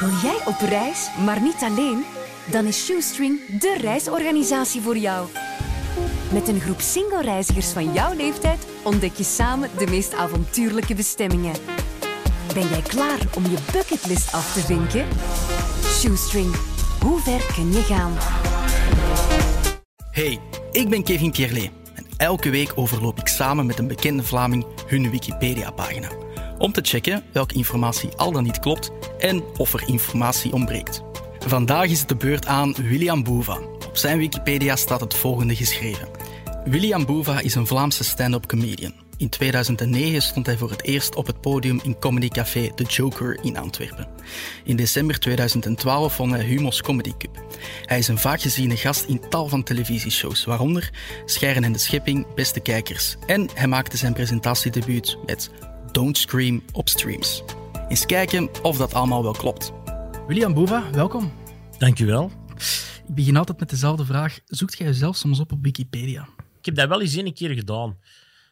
Wil jij op reis, maar niet alleen? Dan is Shoestring de reisorganisatie voor jou. Met een groep single-reizigers van jouw leeftijd ontdek je samen de meest avontuurlijke bestemmingen. Ben jij klaar om je bucketlist af te vinken? Shoestring, hoe ver kun je gaan? Hey, ik ben Kevin Pierlet en elke week overloop ik samen met een bekende Vlaming hun Wikipedia-pagina. Om te checken welke informatie al dan niet klopt en of er informatie ontbreekt. Vandaag is het de beurt aan William Boeva. Op zijn Wikipedia staat het volgende geschreven. William Boeva is een Vlaamse stand-up comedian. In 2009 stond hij voor het eerst op het podium in Comedy Café The Joker in Antwerpen. In december 2012 won hij Humos Comedy Cup. Hij is een vaak geziene gast in tal van televisieshows, waaronder Scheren en de Schepping, Beste Kijkers. En hij maakte zijn presentatiedebuut met Don't Scream op streams. Eens kijken of dat allemaal wel klopt. William Boeva, welkom. Dankjewel. Ik begin altijd met dezelfde vraag. Zoekt jij jezelf soms op op Wikipedia? Ik heb dat wel eens één keer gedaan.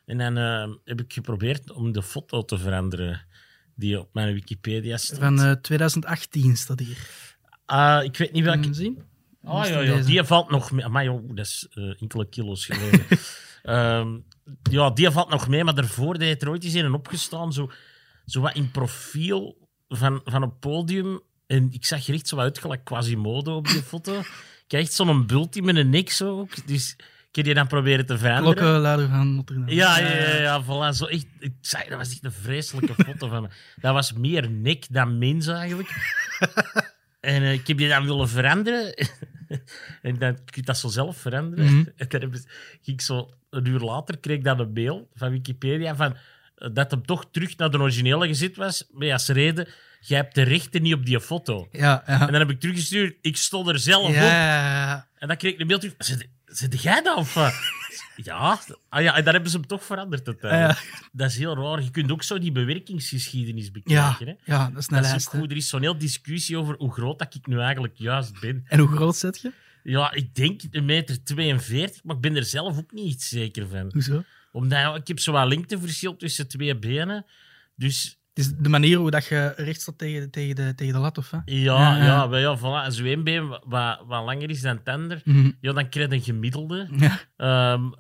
En dan eh, heb ik geprobeerd om de foto te veranderen die op mijn Wikipedia staat. Van eh, 2018 staat hier. Ah, ik weet niet welke... Zien? Oh ja, ja, die valt nog mee. Maar joh, dat is eh, enkele kilo's geleden. Ehm, ja, die valt nog mee, maar daarvoor deed er ooit eens een opgestaan, zo, zo wat in profiel van, van een podium. En ik zag er echt zo uit gelijk Quasimodo op die foto. Ik had echt zo'n bultie met een nek zo ook. Dus ik heb die dan proberen te veranderen. Klokkenluider van Notre Dame. Ja, ja, ja, ja, voilà. Zo echt, ik zei, dat was echt een vreselijke foto van me. Dat was meer nek dan mens eigenlijk. En eh, ik heb die dan willen veranderen. en dan kun je dat zo zelf veranderen. Mhm. En dan heb ik- ging ik zo een uur later kreeg ik dan een mail van Wikipedia van, dat hem toch terug naar de originele gezet was. Maar als reden, jij hebt de rechten niet op die foto. Ja, ja. En dan heb ik teruggestuurd, ik stond er zelf Ja, op. ja, ja. En dan kreeg ik een mail terug. Zit, jij dat? Of, ja. Ah, ja, en dan hebben ze hem toch veranderd. uiteindelijk. Dat is heel raar. Je kunt ook zo die bewerkingsgeschiedenis Ja, bekijken. hè. ja, dat is een Dat is lijst. goed. Er is zo'n heel discussie over hoe groot dat ik nu eigenlijk juist ben. En hoe groot zet je? Ja, ik denk een meter 42, maar ik ben er zelf ook niet zeker van. Hoezo? Omdat ik heb zo wat lengteverschil tussen twee benen. Dus Het is de manier hoe dat je recht staat tegen, tegen, de, tegen de lat, of hè? ja, Ja, ja, ja. maar ja, voilà. Als je één been wat, wat langer is dan het ander, Mhm. ja, dan krijg je een gemiddelde. Ja. Ehm,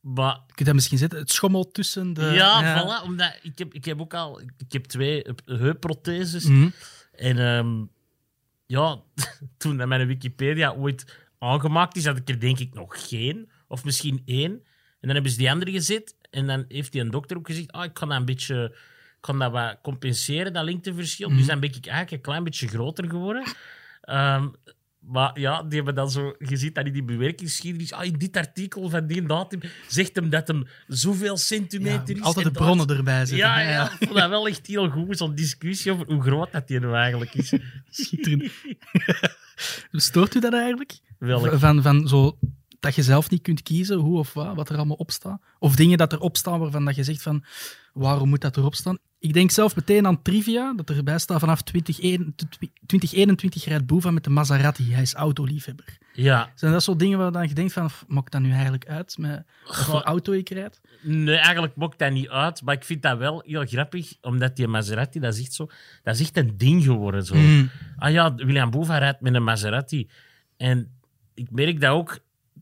maar Je kunt dat misschien zetten. Het schommelt tussen de... ja, voilà. Omdat ik heb, ik heb ook al ik heb twee heupprotheses. Mhm. En ehm, ja, toen mijn Wikipedia ooit aangemaakt is, had ik er denk ik nog geen. Of misschien één. En dan hebben ze die andere gezet. En dan heeft die een dokter ook gezegd, ah, ik kan dat een beetje... Kan dat wat compenseren, dat lengteverschil. Dus dan ben ik eigenlijk een klein beetje groter geworden. Ehm, maar ja, die hebben dan zo... Je ziet dat in die bewerkingsgeschiedenis. Ah, in dit artikel van die datum zegt hem dat hem zoveel Ja, centimeter is. altijd de dat- bronnen erbij zetten. ja, hè, ja, ik vond dat wel echt heel goed, zo'n discussie over hoe groot dat die nou eigenlijk is. Schitterend. Stoort u dat eigenlijk? Welk? Van, van zo, dat je zelf niet kunt kiezen hoe of wat, wat er allemaal op staat? Of dingen dat erop staan waarvan dat je zegt van, waarom moet dat erop staan? Ik denk zelf meteen aan trivia, dat erbij staat vanaf 2021 2021 rijdt Boeva met de Maserati. Hij is autoliefhebber. Ja, Zijn dat zo dingen waar dan je denkt van, maakt dat nu eigenlijk uit met wat auto ik rijd? nee, eigenlijk maakt dat niet uit, maar ik vind dat wel heel grappig, omdat die Maserati, dat is echt zo, dat is echt een ding geworden. Zo. Mm. Ah ja, William Boeva rijdt met een Maserati. En ik merk dat ook,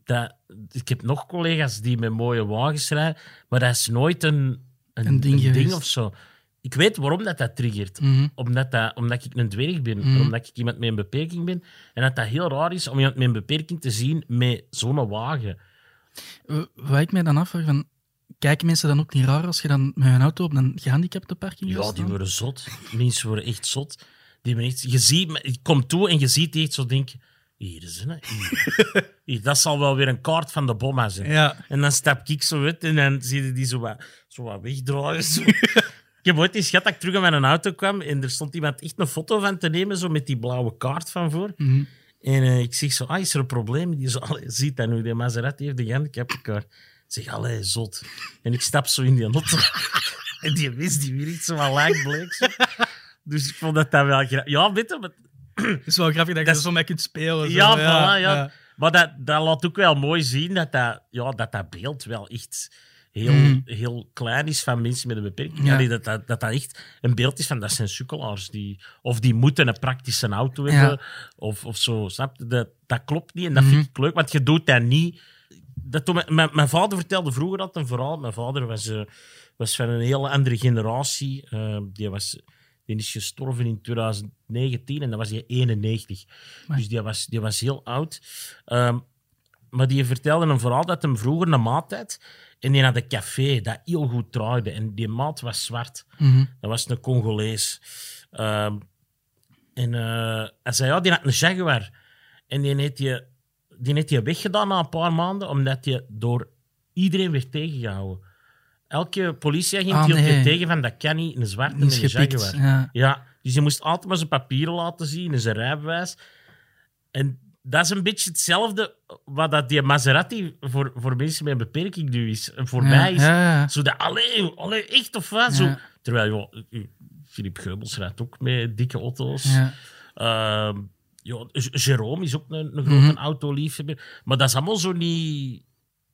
dat, ik heb nog collega's die met mooie wagens rijden, maar dat is nooit een, een, Een ding een of zo. Ik weet waarom dat, dat triggert. Mhm. Omdat, dat, omdat ik een dwerg ben, Mhm. omdat ik iemand met een beperking ben. En dat dat heel raar is om iemand met een beperking te zien met zo'n wagen. Wat ik mij dan afvraag, van, kijken mensen dan ook niet raar als je dan met een auto op een gehandicapte parking Ja, die worden zot. Mensen worden echt zot. Die echt, je ziet, ik kom toe en je ziet die echt zo denken... Hier is het, hè. Hier. Hier, dat zal wel weer een kaart van de bomma zijn. Ja. En dan stap ik zo uit en dan zie je die zo wat, zo wat wegdraaien. Zo. ik heb ooit eens gehad dat ik terug aan mijn auto kwam en er stond iemand echt een foto van te nemen, zo met die blauwe kaart van voor. Mhm. En eh, ik zeg zo, ah, is er een probleem? Die zo, ziet dat nu, die Maserati heeft de gehandicaptenkaart. Ik zeg, allee, zot. En ik stap zo in die auto. en die wist, die weer iets zo wat lang bleek. Zo. Dus ik vond dat dat wel. Ja, weet je, maar, Het is wel grappig dat je Dat er zo mee kunt spelen. Zo. ja, voilà, ja. maar dat, dat laat ook wel mooi zien dat dat, ja, dat, dat beeld wel echt heel, Mhm. heel klein is van mensen met een beperking. Ja. Allee, dat, dat, dat dat echt een beeld is van dat zijn sukkelaars. Die, of die moeten een praktische auto Ja. hebben. Of, of zo. Snap je? Dat, dat klopt niet en dat vind ik leuk, want je doet dat niet. Dat mijn, mijn, mijn vader vertelde vroeger dat een verhaal. Mijn vader was, eh, was van een hele andere generatie. Eh, die, was, die is gestorven in 2019 en dat was hij 91. Amai. Dus die was, die was heel oud. Ehm, maar die vertelde een verhaal dat hem vroeger een maat had. En die had een café dat heel goed draaide. En die maat was zwart. Mhm. Dat was een Congolees. Ehm, en eh, hij zei, ja, die had een Jaguar. En die heeft je, die heeft je weggedaan na een paar maanden, omdat je door iedereen werd tegengehouden. Elke politieagent Ah, hield je tegen van, dat kan niet, een zwarte met een. Jaguar. Ja. Ja, dus je moest altijd maar zijn papieren laten zien en zijn rijbewijs. En dat is een beetje hetzelfde wat dat die Maserati voor, voor mensen met een beperking nu is. En voor Ja, mij is ja, zo dat, allee, allee, echt of wat? Zo, terwijl, joh, eh, Philippe Geubels rijdt ook met dikke auto's. Ja. Ehm, ja, J- Jérôme is ook een, een grote Mhm. autoliefhebber. Maar dat is allemaal zo niet...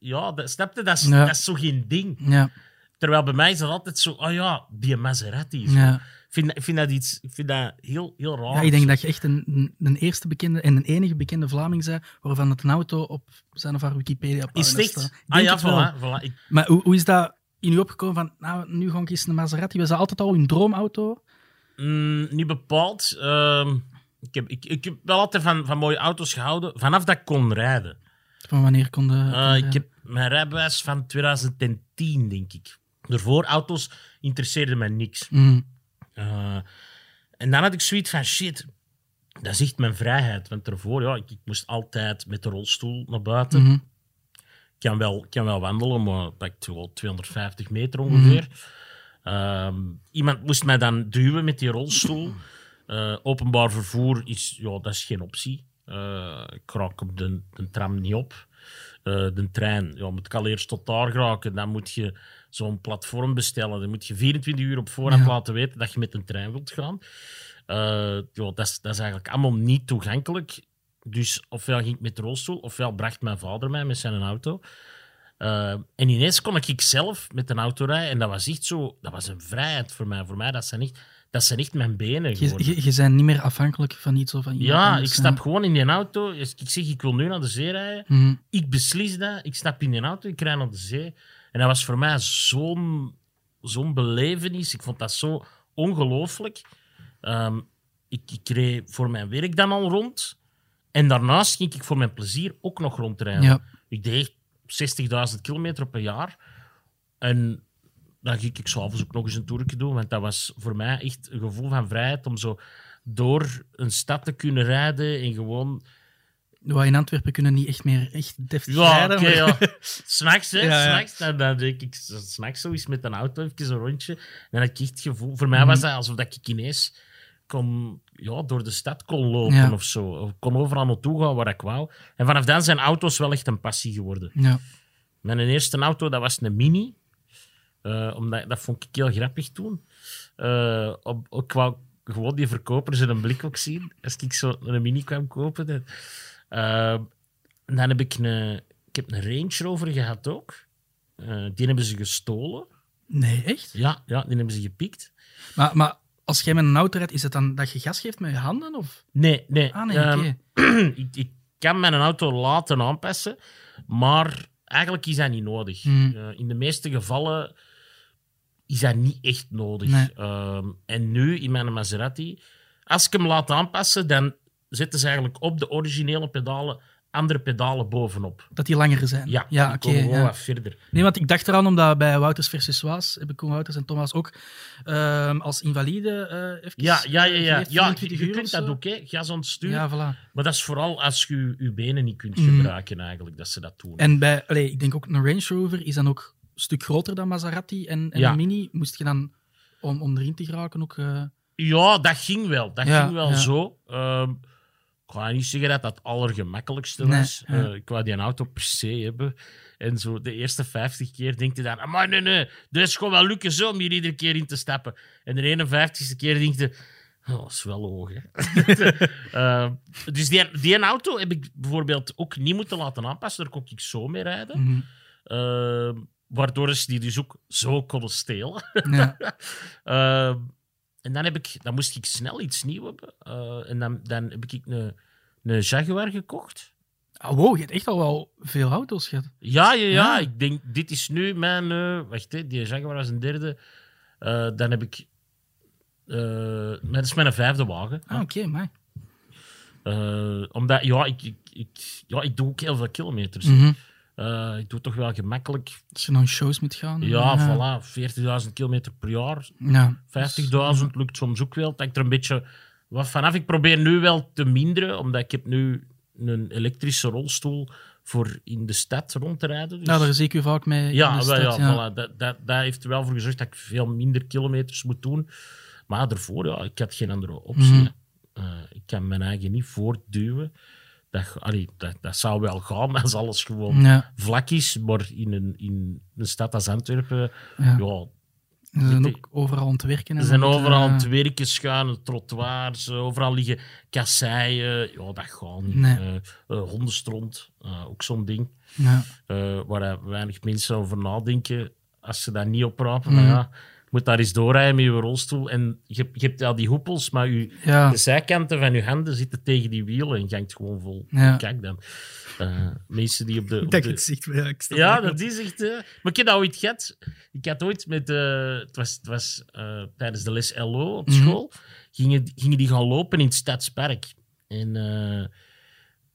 Ja, dat, snap je? Dat is, Ja. dat is zo geen ding. Ja. Terwijl bij mij is dat altijd zo... Oh ja, die Maserati. Ja. Ik vind, dat- ik vind dat iets... Ik vind dat heel, heel raar. Ja, ik denk dat je echt een, een- een eerste bekende en een enige bekende Vlaming bent waarvan het een auto op zijn of haar Wikipedia Is het staat. Ah ja, voilà. voilà. Ik, Maar hoe, hoe is dat in u opgekomen van, nou, nu ga ik eens een Maserati. Was dat altijd al uw droomauto? mm, niet bepaald. Ehm, ik, heb, ik, ik heb wel altijd van, van mooie auto's gehouden. Vanaf dat ik kon rijden. Van wanneer kon de... Kon ik heb mijn rijbewijs van 2010, denk ik. Daarvoor auto's interesseerden mij niks. Mm. Eh, en dan had ik zoiets van, shit, dat is echt mijn vrijheid. Want daarvoor, ja, ik, ik moest altijd met de rolstoel naar buiten. Mhm. Ik kan wel, kan wel wandelen, maar dat ik wel 250 meter ongeveer. Ehm, iemand moest mij dan duwen met die rolstoel. Eh, openbaar vervoer is, ja, dat is geen optie. Eh, ik raak op de, de tram niet op. Eh, de trein, ja, moet ik al eerst tot daar geraken. Dan moet je zo'n platform bestellen. Dan moet je 24 uur op voorhand Ja. laten weten dat je met een trein wilt gaan. Eh, ja, dat, is, dat is eigenlijk allemaal niet toegankelijk. Dus ofwel ging ik met de rolstoel, ofwel bracht mijn vader mij met zijn auto. En ineens kon ik zelf met een auto rijden. En dat was echt zo... Dat was een vrijheid voor mij. Voor mij, dat zijn echt, dat zijn echt mijn benen Je, geworden. je, je bent niet meer afhankelijk van iets of van iemand Ja, ik stap gewoon in die auto. Ik zeg, ik wil nu naar de zee rijden. Mhm. Ik beslis dat. Ik stap in die auto, ik rijd naar de zee. En dat was voor mij zo'n zo'n belevenis. Ik vond dat zo ongelooflijk. Ehm, ik, ik reed voor mijn werk dan al rond. En daarnaast ging ik voor mijn plezier ook nog rondrijden. Ja. Ik deed echt 60.000 kilometer per jaar. En dan ging ik s'avonds ook nog eens een toertje doen. Want dat was voor mij echt een gevoel van vrijheid om zo door een stad te kunnen rijden en gewoon... Wat in Antwerpen kunnen niet echt meer echt deftig Ja, rijden. maar- ja. S'nachts, hè. Ja, ja. S'nachts, dan, dan denk ik s'nachts zo eens met een auto even een rondje. En dan ik echt het gevoel... Voor mij was Mhm. dat alsof dat ik ineens kon, ja, door de stad kon lopen Ja. of zo. Of kon overal naartoe gaan waar ik wou. En vanaf dan zijn auto's wel echt een passie geworden. Ja. Mijn eerste auto, dat was een Mini. Eh, omdat, dat vond ik heel grappig toen. Eh, op, ik wou gewoon die verkopers in een blik ook zien. Als ik zo een Mini kwam kopen. dan- Eh, dan heb ik een, ik heb een Range Rover gehad ook. Eh, die hebben ze gestolen. Nee, echt? Ja, ja, die hebben ze gepikt. Maar, maar als jij met een auto rijdt, is het dan dat je gas geeft met je handen? Of? Nee, nee. Ah, nee, Ehm, ik, ik kan mijn auto laten aanpassen, maar eigenlijk is dat niet nodig. Eh, in de meeste gevallen is dat niet echt nodig. Nee. Ehm, en nu in mijn Maserati, als ik hem laat aanpassen, dan zetten ze eigenlijk op de originele pedalen andere pedalen bovenop. Dat die langer zijn? Ja, ja die oké. komen gewoon ja. wat verder. Nee, want ik dacht eraan omdat bij Wouters versus Waas hebben Koen Wouters en Thomas ook ehm, als invalide even Ja, ja, ja. ja. ja 24 je kunt dat ook, hè. het sturen. Ja, voilà. Maar dat is vooral als je je benen niet kunt Mhm. gebruiken, eigenlijk, dat ze dat doen. En bij, ik denk ook een Range Rover is dan ook stuk groter dan Maserati en, en Ja. een Mini. Moest je dan, om, om erin te geraken, ook... eh, Ja, dat ging wel. Dat Ja, ging wel ja. zo. Ehm, ik ga niet zeggen dat dat het allergemakkelijkste Nee, was. Eh, ik wou die auto per se hebben. En zo de eerste 50 keer denkt je dan... Maar nee, nee, dit is gewoon wel lukken zo om hier iedere keer in te stappen. En de 51ste keer denkt je... Oh, dat is wel hoog, hè. Ehm, dus die, die auto heb ik bijvoorbeeld ook niet moeten laten aanpassen. Daar kon ik zo mee rijden. mhm. Ehm, waardoor ze die dus ook zo konden stelen. Ja. Ehm, en dan, heb ik, dan moest ik snel iets nieuws hebben. Eh, en dan, dan heb ik een, een Jaguar gekocht. Ah, wow, je hebt echt al wel veel auto's gehad. Ja, ja, ja. Ja. Ik denk, dit is nu mijn... eh, wacht, hè, die Jaguar was een derde. Eh, dan heb ik... dat is mijn vijfde wagen. Ah, oké, maar. Eh, omdat, ja ik, ik, ik, ja, ik doe ook heel veel kilometers. Mhm. Eh, ik doe toch wel gemakkelijk. Als je naar shows moet gaan. Ja, ja. voilà. 40.000 kilometer per jaar. Ja. 50.000 lukt soms ook wel. Dat ik er een beetje wat vanaf. Ik probeer nu wel te minderen, omdat ik heb nu een elektrische rolstoel voor in de stad rond te rijden. Dus... Ja, daar zie ik u vaak mee. in Ja, de wel, stad, ja, Voilà, dat, dat, dat heeft er wel voor gezorgd dat ik veel minder kilometers moet doen. Maar daarvoor, ja, ik had geen andere optie. Mhm. Eh, ik kan mijn eigen niet voortduwen. Dat, allee, dat, dat zou wel gaan als alles gewoon Ja. vlak is. Maar in een, in een stad als Antwerpen, Ja. ja, Ze zijn ook overal aan het werken. en er zijn overal aan het werken, schuine trottoirs, eh, overal liggen kasseien. Ja, dat gaat niet. Nee. Eh, eh, hondenstront, ook zo'n ding. Ja. waar weinig mensen over nadenken als ze dat niet oprapen. Mhm. Maar ja, moet daar eens doorrijden met je rolstoel. En je, hebt- je hebt al die hoepels, maar je, Ja. de zijkanten van je handen zitten tegen die wielen en je hangt gewoon vol. Ja. Kijk dan. Eh, mensen die op de... Op Dat de- het ziet. Ja, ik ja, dat is echt. eh, Maar ik heb dat ooit gehad. Ik had ooit met. eh, het was, het was tijdens de les LO op Mhm. school. Gingen, gingen die gaan lopen in het Stadspark. En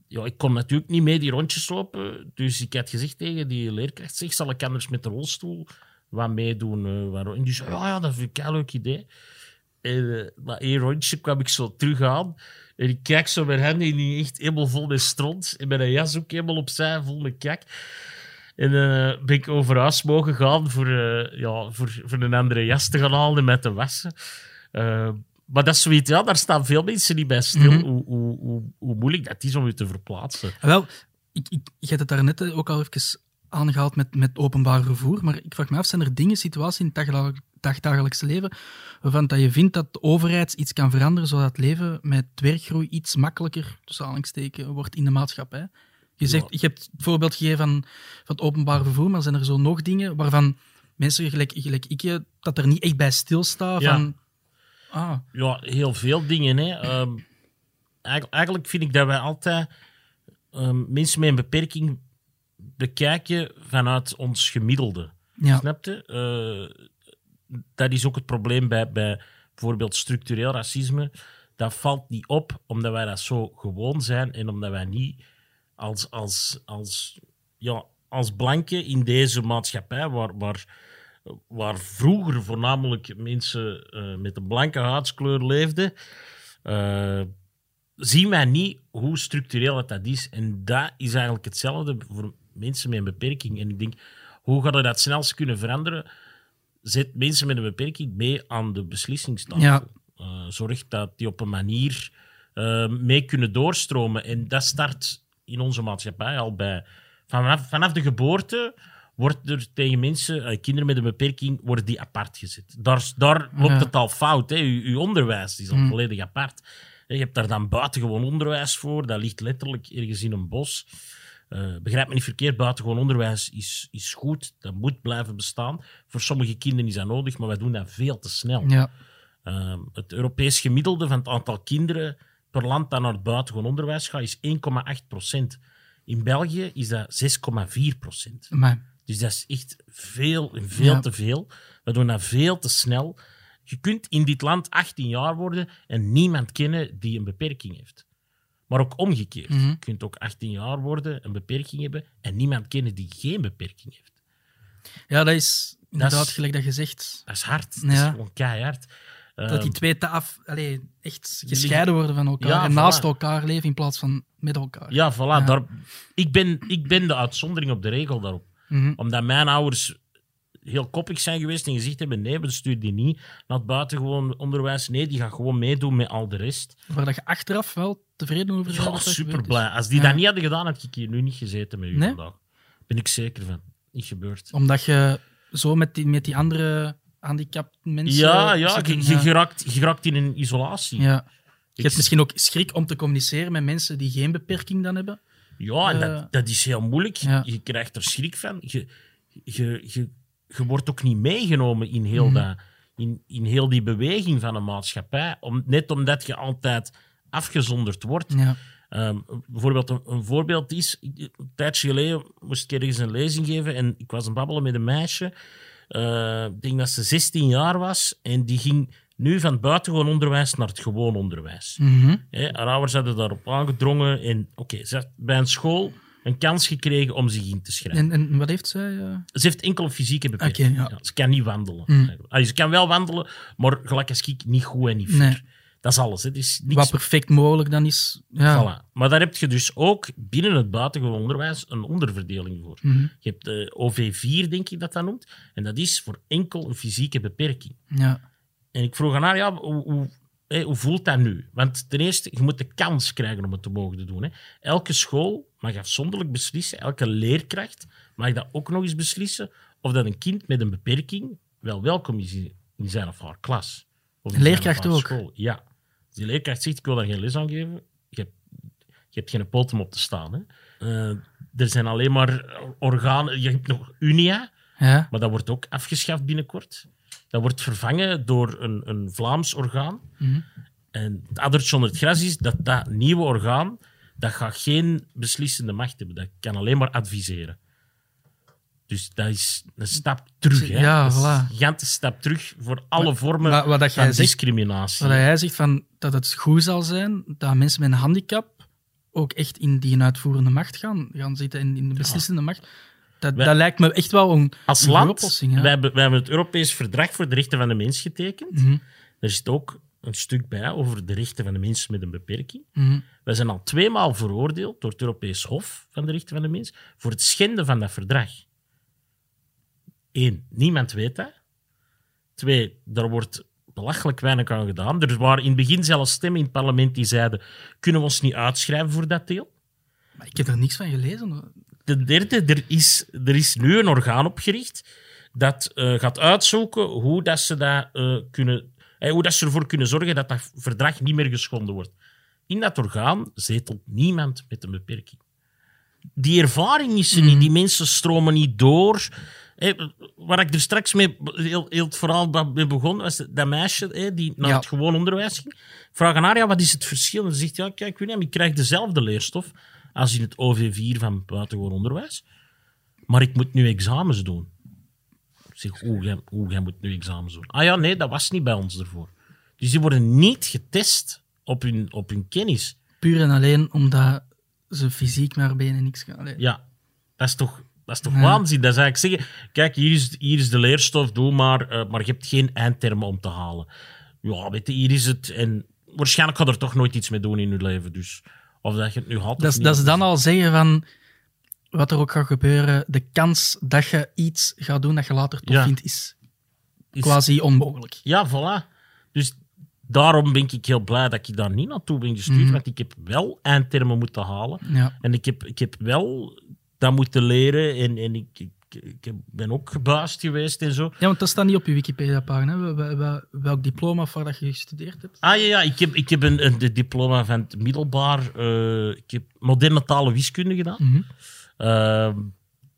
ja, ik kon natuurlijk niet mee die rondjes lopen. Dus ik had gezegd tegen die leerkracht: zeg, zal ik anders met de rolstoel wat meedoen? eh, waarom? En die zei: ja, ja, dat vind ik een leuk idee. En eh, na één rondje kwam ik zo terug aan. En ik kijk zo mijn handen en die echt helemaal vol met stront. En mijn jas ook helemaal opzij, vol met kak. En eh, ben ik over huis mogen gaan voor, eh, ja, voor, voor een andere jas te gaan halen en met te wassen. Eh, maar dat is zoiets, ja, daar staan veel mensen niet bij stil. Mhm. hoe, hoe, hoe, hoe moeilijk dat is om je te verplaatsen. Wel, ik, ik, je hebt het daarnet eh, ook al even aangehaald met, met openbaar vervoer, maar ik vraag me af, zijn er dingen, situaties in het dagdagelijk- dagdagelijkse leven waarvan dat je vindt dat de overheid iets kan veranderen zodat het leven met werkgroei iets makkelijker, tussen aanhalingstekens, wordt in de maatschappij? Je, zegt, Ja. je hebt het voorbeeld gegeven van, van het openbaar vervoer, maar zijn er zo nog dingen waarvan mensen gelijk, gelijk ik, je, dat er niet echt bij stilstaan Ja. van... Ah, Ja, heel veel dingen. Hè. Ehm, eigenlijk, eigenlijk vind ik dat wij altijd ehm, mensen met een beperking bekijken vanuit ons gemiddelde. ja. Snap je? Eh, dat is ook het probleem bij, bij bijvoorbeeld structureel racisme. Dat valt niet op omdat wij dat zo gewoon zijn en omdat wij niet als, als, als, ja, als blanken in deze maatschappij, waar, waar, waar vroeger voornamelijk mensen eh, met een blanke huidskleur leefden, eh, zien wij niet hoe structureel dat, dat is. En dat is eigenlijk hetzelfde voor mensen met een beperking. En ik denk, hoe gaat dat snelst kunnen veranderen? Zet mensen met een beperking mee aan de beslissingstafel. Ja. Eh, zorg dat die op een manier eh, mee kunnen doorstromen. En dat start in onze maatschappij al bij. Vanaf, vanaf de geboorte wordt er tegen mensen, eh, kinderen met een beperking, worden die apart gezet. Daar, daar loopt Ja. het al fout. Hè. Uw, uw onderwijs is al Mm. volledig apart. Je hebt daar dan buitengewoon onderwijs voor. Dat ligt letterlijk ergens in een bos. Eh, begrijp me niet verkeerd, buitengewoon onderwijs is, is goed. Dat moet blijven bestaan. Voor sommige kinderen is dat nodig, maar wij doen dat veel te snel. Ja. Ehm, het Europees gemiddelde van het aantal kinderen per land dat naar het buitengewoon onderwijs gaat, is 1,8 procent. In België is dat 6,4 procent. Dus dat is echt veel en veel Ja. te veel. We doen dat veel te snel. Je kunt in dit land 18 jaar worden en niemand kennen die een beperking heeft. Maar ook omgekeerd. Mhm. Je kunt ook 18 jaar worden, een beperking hebben en niemand kennen die geen beperking heeft. ja, dat is inderdaad is- gelijk dat je zegt. Dat is hard. Dat is Ja. gewoon keihard. Dat Ehm, die twee taf, allee, echt gescheiden worden van elkaar Ja, en voilà. naast elkaar leven in plaats van met elkaar. Ja, voilà. Ja. Daar, ik, ben, ik ben de uitzondering op de regel daarop. Mhm. Omdat mijn ouders heel koppig zijn geweest en gezegd hebben: nee, we sturen die niet naar het buitengewoon onderwijs. Nee, die gaan gewoon meedoen met al de rest. Waar dat je achteraf wel tevreden over bent. Ja, super blij. Als die Ja. dat niet hadden gedaan, had ik hier nu niet gezeten met u Nee? vandaag. Ben ik zeker van. Niet gebeurd. Omdat je zo met die, met die andere handicapt mensen... Ja, ja, je, in, je, geraakt, je geraakt in een isolatie. Ja. Je hebt misschien ook schrik om te communiceren met mensen die geen beperking dan hebben. Ja, en Eh, dat, dat is heel moeilijk. ja. Je krijgt er schrik van. Je, je, je, je wordt ook niet meegenomen in heel, Mhm. dat, in, in heel die beweging van een maatschappij. Om, net omdat je altijd afgezonderd wordt. Ja. Ehm, bijvoorbeeld een, een voorbeeld is, een tijdje geleden moest ik ergens een lezing geven en ik was aan het babbelen met een meisje. Eh, ik denk dat ze 16 jaar was en die ging nu van het buitengewoon onderwijs naar het gewoon onderwijs. Haar ouders hadden daarop aangedrongen en oké, ze heeft bij een school een kans gekregen om zich in te schrijven. En, en wat heeft zij? eh? Ze heeft enkel een fysieke beperking. Oké, ja. Ja, ze kan niet wandelen. Mm. Allee, ze kan wel wandelen, maar gelijk als ik, niet goed en niet ver. Nee. Dat is alles. hè. Het is niks Wat perfect mogelijk dan is. Ja. Voilà. Maar daar heb je dus ook binnen het buitengewoon onderwijs een onderverdeling voor. Mhm. Je hebt de OV4, denk ik dat dat noemt. En dat is voor enkel een fysieke beperking. ja. En ik vroeg aan haar, ja, hoe, hoe, hoe voelt dat nu? Want ten eerste, je moet de kans krijgen om het te mogen doen. Hè. Elke school mag afzonderlijk beslissen, elke leerkracht mag dat ook nog eens beslissen, of dat een kind met een beperking wel welkom is in zijn of haar klas. Of in Een zijn leerkracht of haar ook? School. Ja. Als die leerkracht zegt, ik wil daar geen les aan geven, je hebt, je hebt geen poot om op te staan. Hè. Eh, er zijn alleen maar organen, je hebt nog Unia, Ja. maar dat wordt ook afgeschaft binnenkort. Dat wordt vervangen door een, een Vlaams orgaan. Mhm. En het addertje onder het gras is dat dat nieuwe orgaan dat gaat geen beslissende macht hebben. Dat kan alleen maar adviseren. Dus dat is een stap terug. Hè? Ja, voilà. een gigantische stap terug voor alle vormen Wat, wat dat van jij zegt, discriminatie. wat hij zegt van, dat het goed zal zijn dat mensen met een handicap ook echt in die uitvoerende macht gaan, gaan zitten en in de beslissende macht. Dat, Wij- dat lijkt me echt wel een, Als een land, oplossing. Wij, hebben, wij hebben het Europees Verdrag voor de Rechten van de Mens getekend. Mhm, Er zit ook een stuk bij over de rechten van de mensen met een beperking. mhm. Wij zijn al tweemaal veroordeeld door het Europees Hof van de Rechten van de Mens voor het schenden van dat verdrag. Eén, niemand weet dat. Twee, daar wordt belachelijk weinig aan gedaan. Er waren in het begin zelfs stemmen in het parlement die zeiden: kunnen we ons niet uitschrijven voor dat deel? Maar ik heb er niks van gelezen. Ten derde, er is, er is nu een orgaan opgericht dat eh, gaat uitzoeken hoe, dat ze, dat, eh, kunnen, eh, hoe dat ze ervoor kunnen zorgen dat dat verdrag niet meer geschonden wordt. In dat orgaan zetelt niemand met een beperking. Die ervaring is er niet, die mensen stromen niet door. Waar ik er straks mee, heel, heel het verhaal mee begon, was dat meisje die naar Ja. het gewoon onderwijs ging. Vraag aan haar, ja, wat is het verschil? En ze zegt, ja, kijk, William, ik krijg dezelfde leerstof als in het OV4 van buitengewoon onderwijs. Maar ik moet nu examens doen. Ik zeg, hoe, jij, moet nu examens doen? Ah ja, nee, dat was niet bij ons ervoor. Dus die worden niet getest op hun, op hun kennis. Puur en alleen omdat ze fysiek maar benen niks gaan. Ja, dat is toch, dat is toch Ja. waanzin? Dat is eigenlijk zeggen, kijk, hier is, hier is de leerstof, doe maar, eh, maar je hebt geen eindtermen om te halen. Ja, weet je, hier is het. En waarschijnlijk gaat er toch nooit iets mee doen in je leven. Dus of dat je het nu haalt Dat, is, niet. dat is dan al zeggen van wat er ook gaat gebeuren. De kans dat je iets gaat doen dat je later tof Ja. vindt, is is- quasi onmogelijk. Ja, voilà. Dus daarom ben ik heel blij dat ik daar niet naartoe ben gestuurd. Mhm. Want ik heb wel eindtermen moeten halen. Ja. En ik heb, ik heb wel dat moeten leren. En, en ik, ik, ik ben ook gebuist geweest en zo. ja, want dat staat niet op je Wikipedia-pagina. Welk diploma voor dat je gestudeerd hebt? Ah ja, ja ik heb, ik heb een, een diploma van het middelbaar. eh, ik heb moderne talen wiskunde gedaan. Mhm. Ehm,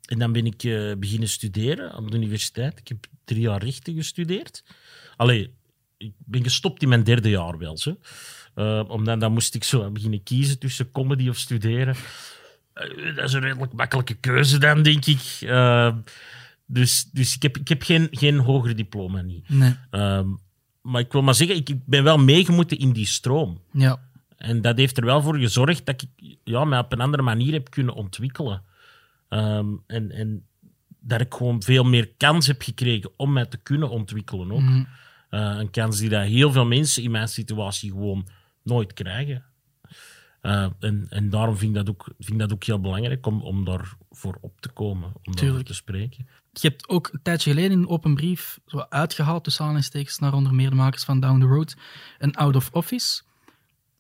en dan ben ik eh, beginnen studeren aan de universiteit. Ik heb drie jaar rechten gestudeerd. Allee, ik ben gestopt in mijn derde jaar wel. Zo. Eh, omdat dan moest ik zo beginnen kiezen tussen comedy of studeren. Eh, dat is een redelijk makkelijke keuze dan, denk ik. Ehm, dus dus ik heb, ik heb geen, geen hoger diploma niet. Nee. Ehm, maar ik wil maar zeggen, ik, ik ben wel meegemoeten in die stroom. Ja. En dat heeft er wel voor gezorgd dat ik ja, mij op een andere manier heb kunnen ontwikkelen. Ehm, en, en dat ik gewoon veel meer kans heb gekregen om mij te kunnen ontwikkelen ook. Mhm. Eh, een kans die dat heel veel mensen in mijn situatie gewoon nooit krijgen. Eh, en, en daarom vind ik dat ook, vind ik dat ook heel belangrijk om, om daarvoor op te komen, om daarover te spreken. Je hebt ook een tijdje geleden in een open brief zo uitgehaald tussen aanhalingstekens naar onder meer de makers van Down the Road een Out of Office.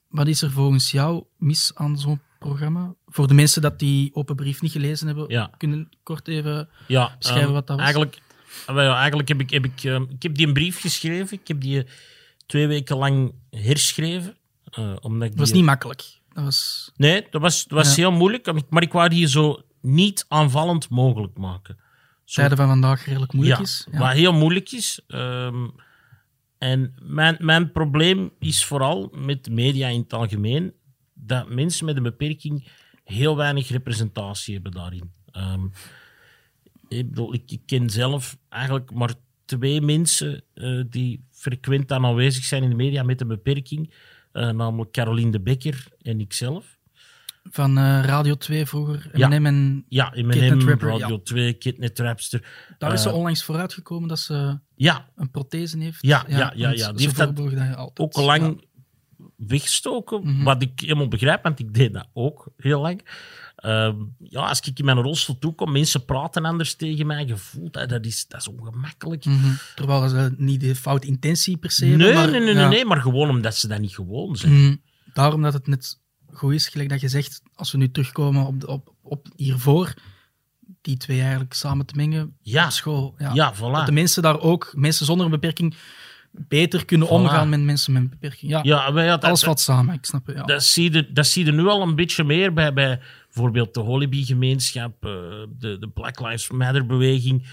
Wat is er volgens jou mis aan zo'n programma? Voor de mensen dat die open brief niet gelezen hebben, Ja. kunnen kort even... Ja, Beschrijven ehm, wat dat was. Eigenlijk, ja, eigenlijk heb ik, heb ik, ehm, ik heb die een brief geschreven. Ik heb die twee weken lang herschreven. eh, omdat Het was die- niet makkelijk. Dat was... Nee, dat was, dat was Ja. heel moeilijk. Maar ik wou die zo niet aanvallend mogelijk maken. tijden van vandaag redelijk moeilijk ja, is. Wat heel moeilijk is. Ehm, en mijn, mijn probleem is vooral met media in het algemeen dat mensen met een beperking heel weinig representatie hebben daarin. Ehm, ik, bedoel, ik, ik ken zelf eigenlijk maar twee mensen eh, die frequent aan aanwezig zijn in de media met een beperking. Eh, namelijk Caroline de Bekker en ikzelf. Van eh, Radio 2 vroeger, Ja. M&M en Ja, mijn Rapper, Radio ja. 2, Kidnet Rapster. daar is ze Eh, onlangs vooruitgekomen dat ze Ja, een prothese heeft. Ja, ja, ja, ja. Die heeft dat ook lang weggestoken. Mhm. Wat ik helemaal begrijp, want ik deed dat ook heel lang. Ehm, ja, als ik in mijn rolstoel toekom, mensen praten anders tegen mij. Je voelt dat, dat, is, dat is ongemakkelijk. Mhm. Terwijl ze niet de fout intentie per se Nee, hebben. maar, nee, nee, ja. nee, nee, maar gewoon omdat ze dat niet gewoon zijn. Mhm. Daarom dat het net goed is, gelijk dat je zegt, als we nu terugkomen op, de- op, op hiervoor, die twee eigenlijk samen te mengen Ja. op school. Ja. Ja, Dat de mensen daar ook, mensen zonder een beperking, beter kunnen Voilà. omgaan met mensen met een beperking. Ja, Ja, maar ja, dat, alles valt samen, ik snap het. Ja. dat, zie je, dat zie je nu al een beetje meer bij, bij bijvoorbeeld de Holiby-gemeenschap, eh, de, de Black Lives Matter-beweging.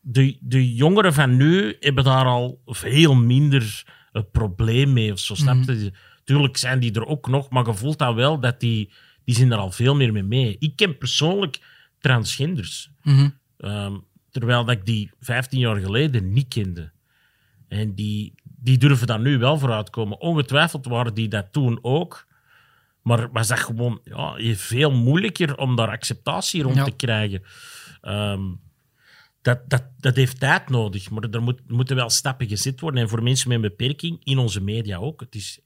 De, de jongeren van nu hebben daar al veel minder een probleem mee. Of zo, snap Mhm. je? Tuurlijk zijn die er ook nog, maar je voelt dat wel dat die, die zijn er al veel meer mee mee. Ik ken persoonlijk transgenders. Mhm. Ehm, terwijl dat ik die 15 jaar geleden niet kende. En die, die durven dan nu wel vooruitkomen. Ongetwijfeld waren die dat toen ook. Maar was dat gewoon ja, veel moeilijker om daar acceptatie rond Ja. te krijgen. Ehm, dat, dat, dat heeft tijd nodig, maar er moet, moeten wel stappen gezet worden. En voor mensen met een beperking, in onze media ook, het is,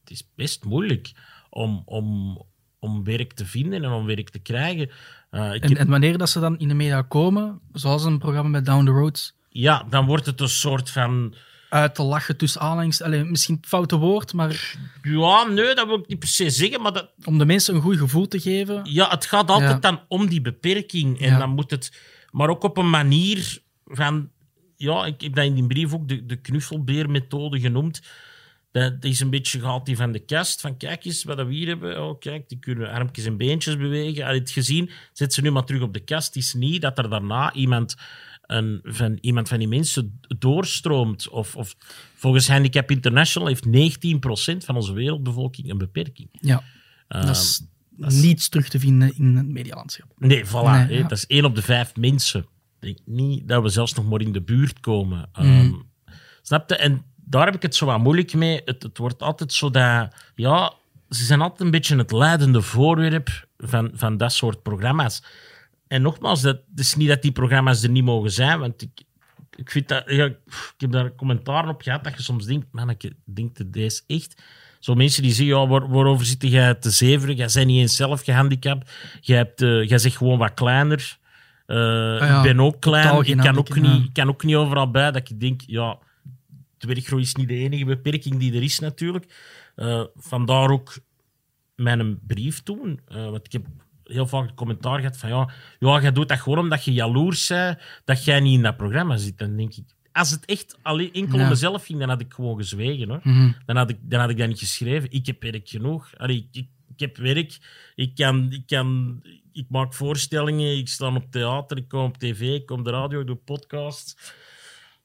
het is best moeilijk om, om, om werk te vinden en om werk te krijgen. Eh, ik En, heb- en wanneer dat ze dan in de media komen, zoals een programma met Down the Road, Ja, dan wordt het een soort van. Uit te lachen tussen aanhalingstekens, allee, misschien het foute woord, maar Ja, nee, dat wil ik niet per se zeggen. Maar dat, om de mensen een goed gevoel te geven. ja, het gaat altijd Ja. dan om die beperking. En Ja. dan moet het. Maar ook op een manier van. Ja, ik heb dat in die brief ook de, de knuffelbeermethode genoemd. Dat is een beetje gehaald die van de kast. Van kijk eens wat we hier hebben. Oh, kijk, die kunnen armpjes en beentjes bewegen. Had je het gezien? Zet ze nu maar terug op de kast. Het is niet dat er daarna iemand, een, van, iemand van die mensen doorstroomt. Of, of, volgens Handicap International heeft 19% van onze wereldbevolking een beperking. Ja, Ehm, dat is niets terug te vinden in het medialandschap. Nee, voilà. Nee, ja. Dat is één op de vijf mensen. Ik denk niet dat we zelfs nog maar in de buurt komen. Mhm. Ehm, snap je? En daar heb ik het zo wat moeilijk mee. Het, het wordt altijd zo dat... Ja, ze zijn altijd een beetje het leidende voorwerp van, van dat soort programma's. En nogmaals, dat, het is niet dat die programma's er niet mogen zijn, want ik, ik vind dat... Ja, ik heb daar commentaren op gehad dat je soms denkt, man, ik denk dat deze echt... Zo mensen die zeggen, ja, waar- waarover zit jij te zeveren? Jij bent niet eens zelf gehandicapt. Jij, hebt, eh, jij zegt gewoon wat kleiner. Eh, Ah ja, ik ben ook klein. Ik kan ook, niet, ik kan ook niet overal bij dat ik denk, ja, dwerggroei is niet de enige beperking die er is natuurlijk. Eh, vandaar ook mijn brief toen. Want ik heb heel vaak het commentaar gehad van ja, ja, jij doet dat gewoon omdat je jaloers bent dat jij niet in dat programma zit. Dan denk ik, als het echt alleen enkel Ja. om mezelf ging, dan had ik gewoon gezwegen. Hoor. Mhm. Dan, had ik, dan had ik dat niet geschreven. Ik heb werk genoeg. Allee, ik, ik, ik heb werk. Ik, kan, ik, kan, ik maak voorstellingen. Ik sta op theater. Ik kom op tv. Ik kom op de radio. Ik doe podcasts.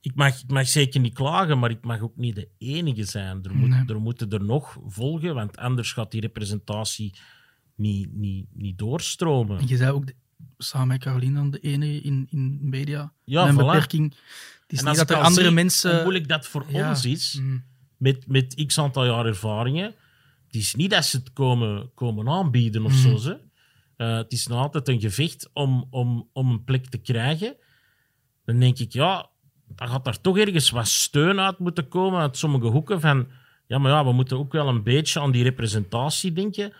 Ik mag, ik mag zeker niet klagen, maar ik mag ook niet de enige zijn. Er, moet, Nee. er moeten er nog volgen, want anders gaat die representatie niet, niet, niet doorstromen. En je zei ook de- samen met Caroline dan de enige in, in media Ja, met een voilà. beperking. Het is En niet dat er andere zie mensen... Hoe moeilijk dat voor Ja. ons is, Mhm. met, met x aantal jaar ervaringen. Het is niet dat ze het komen, komen aanbieden of Mhm. zo. Ze. Eh, het is nog altijd een gevecht om, om, om een plek te krijgen. Dan denk ik, ja, dan gaat er toch ergens wat steun uit moeten komen uit sommige hoeken. Van, ja, maar ja, we moeten ook wel een beetje aan die representatie denken.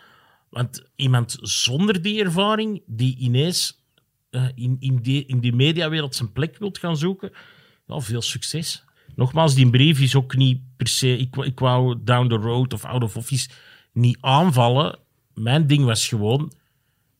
Want iemand zonder die ervaring, die ineens eh, in, in, die, in die mediawereld zijn plek wilt gaan zoeken, ja, veel succes. Nogmaals, die brief is ook niet per se. Ik, wou- ik wou down the road of out of office niet aanvallen. Mijn ding was gewoon.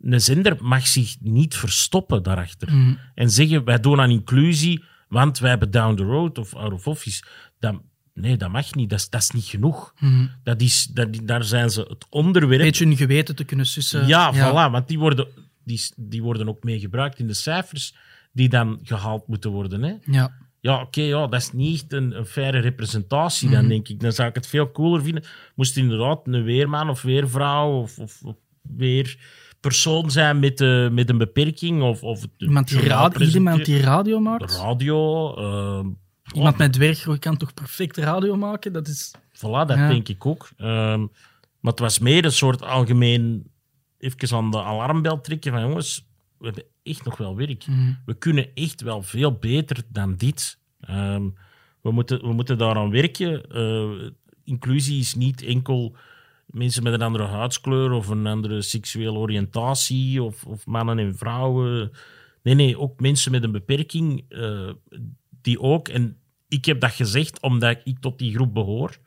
Een zender mag zich niet verstoppen daarachter. Mhm. En zeggen wij doen aan inclusie, want wij hebben down the road of out of office. Dat, nee, dat mag niet. Dat is, dat is niet genoeg. Mhm. Dat is, dat, daar zijn ze het onderwerp. Een beetje hun geweten te kunnen sussen. Ja, voilà, want die worden, die, die worden ook mee gebruikt in de cijfers die dan gehaald moeten worden. Hè? Ja. Ja, oké, ja, dat is niet echt een, een faire representatie, dan Mhm. denk ik. Dan zou ik het veel cooler vinden. Moest inderdaad een weerman of weervrouw of, of, of weer persoon zijn met, eh, met een beperking. Of, of Iemand die, radio, iemand die radio maakt. Radio. ehm, Iemand met dwerggroei kan toch perfect radio maken? Dat is... Voilà, dat Ja. denk ik ook. Ehm, maar het was meer een soort algemeen... Even aan de alarmbel trekken van jongens, we hebben echt nog wel werk. Mhm. We kunnen echt wel veel beter dan dit. Ehm, we, moeten, we moeten daaraan werken. Eh, inclusie is niet enkel mensen met een andere huidskleur of een andere seksuele oriëntatie of, of mannen en vrouwen. Nee, nee, ook mensen met een beperking, eh, die ook. En ik heb dat gezegd omdat ik tot die groep behoor.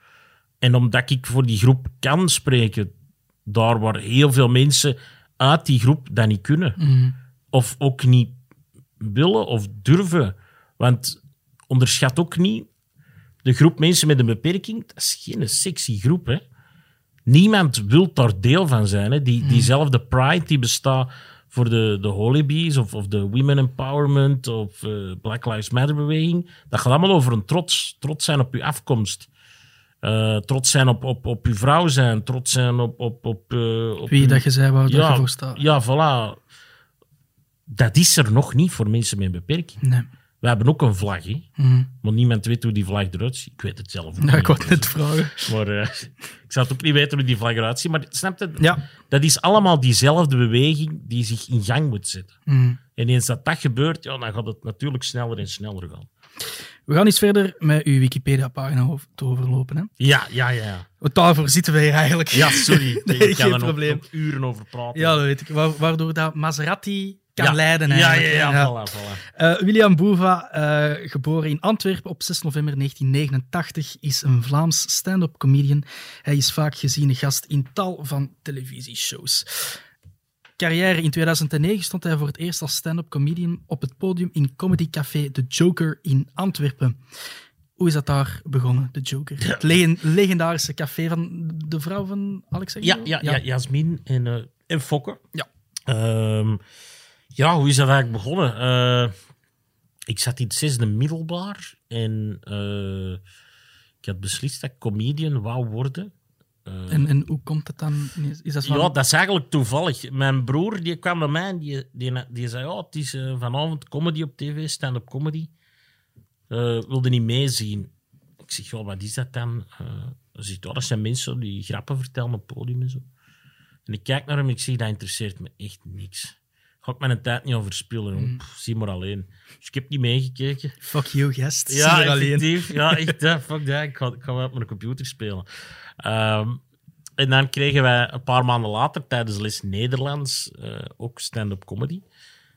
En omdat ik voor die groep kan spreken, daar waar heel veel mensen uit die groep dat niet kunnen Mhm. of ook niet willen of durven. Want onderschat ook niet, de groep mensen met een beperking, dat is geen sexy groep. Hè? Niemand wil daar deel van zijn. Hè? Die, diezelfde pride die bestaat voor de, de Holy Bees of, of de Women Empowerment of eh, Black Lives Matter beweging, dat gaat allemaal over een trots. Trots zijn op je afkomst. Eh, trots zijn op, op, op je vrouw zijn. Trots zijn op... op, op, eh, op Wie uw- dat je zei waar dat je voor staat. ja, voilà. Dat is er nog niet voor mensen met een beperking. Nee. We hebben ook een vlag, hè? Mhm. maar niemand weet hoe die vlag eruit ziet. Ik weet het zelf ook Ja, ik niet. wou het net vragen. Maar eh, ik zou het ook niet weten hoe die vlag eruit ziet. Maar snap je? Ja. Dat is allemaal diezelfde beweging die zich in gang moet zetten. Mhm. En eens dat dat gebeurt, ja, dan gaat het natuurlijk sneller en sneller gaan. We gaan iets verder met uw Wikipedia-pagina te overlopen. Hè? Ja, ja, ja. Want daarvoor zitten wij hier eigenlijk. Ja, sorry. Nee, ik kan geen er nog- uren over praten. Ja, dat weet ik. Wa- Waardoor dat Maserati kan ja. leiden Ja, ja, ja, voilà, voilà. Eh, William Boeva, eh, geboren in Antwerpen op 6 november 1989, is een Vlaams stand-up comedian. Hij is vaak geziene gast in tal van televisieshows. Carrière in 2009 stond hij voor het eerst als stand-up comedian op het podium in Comedy Café The Joker in Antwerpen. Hoe is dat daar begonnen, The Joker? Het legen- legendarische café van de vrouw van Alex Ja, ja, ja, Jasmin en, eh en Fokke. Ja. Ehm, ja, hoe is dat eigenlijk begonnen? Eh, ik zat in het zesde middelbaar en eh, ik had beslist dat ik comedian wou worden. Eh, En, en hoe komt het dan? Is dat van... ja, dat is eigenlijk toevallig. Mijn broer die kwam bij mij en die, die, die zei: ja, Het is vanavond comedy op tv, stand-up comedy. Eh, wilde niet meezien. Ik zeg: ja, Wat is dat dan? Zegt: ja, Dat zijn mensen die grappen vertellen op het podium en zo. En ik kijk naar hem en ik zeg: Dat interesseert me echt niks. Ga ik mijn tijd niet over spullen. Mm. Zie maar alleen. Dus ik heb niet meegekeken. Fuck you, gast. Ja, Zie er alleen. Ja, echt. hè. fuck dat. Ik ga, ik ga wel op mijn computer spelen. Ehm, en dan kregen wij een paar maanden later, tijdens les Nederlands, eh, ook stand-up comedy.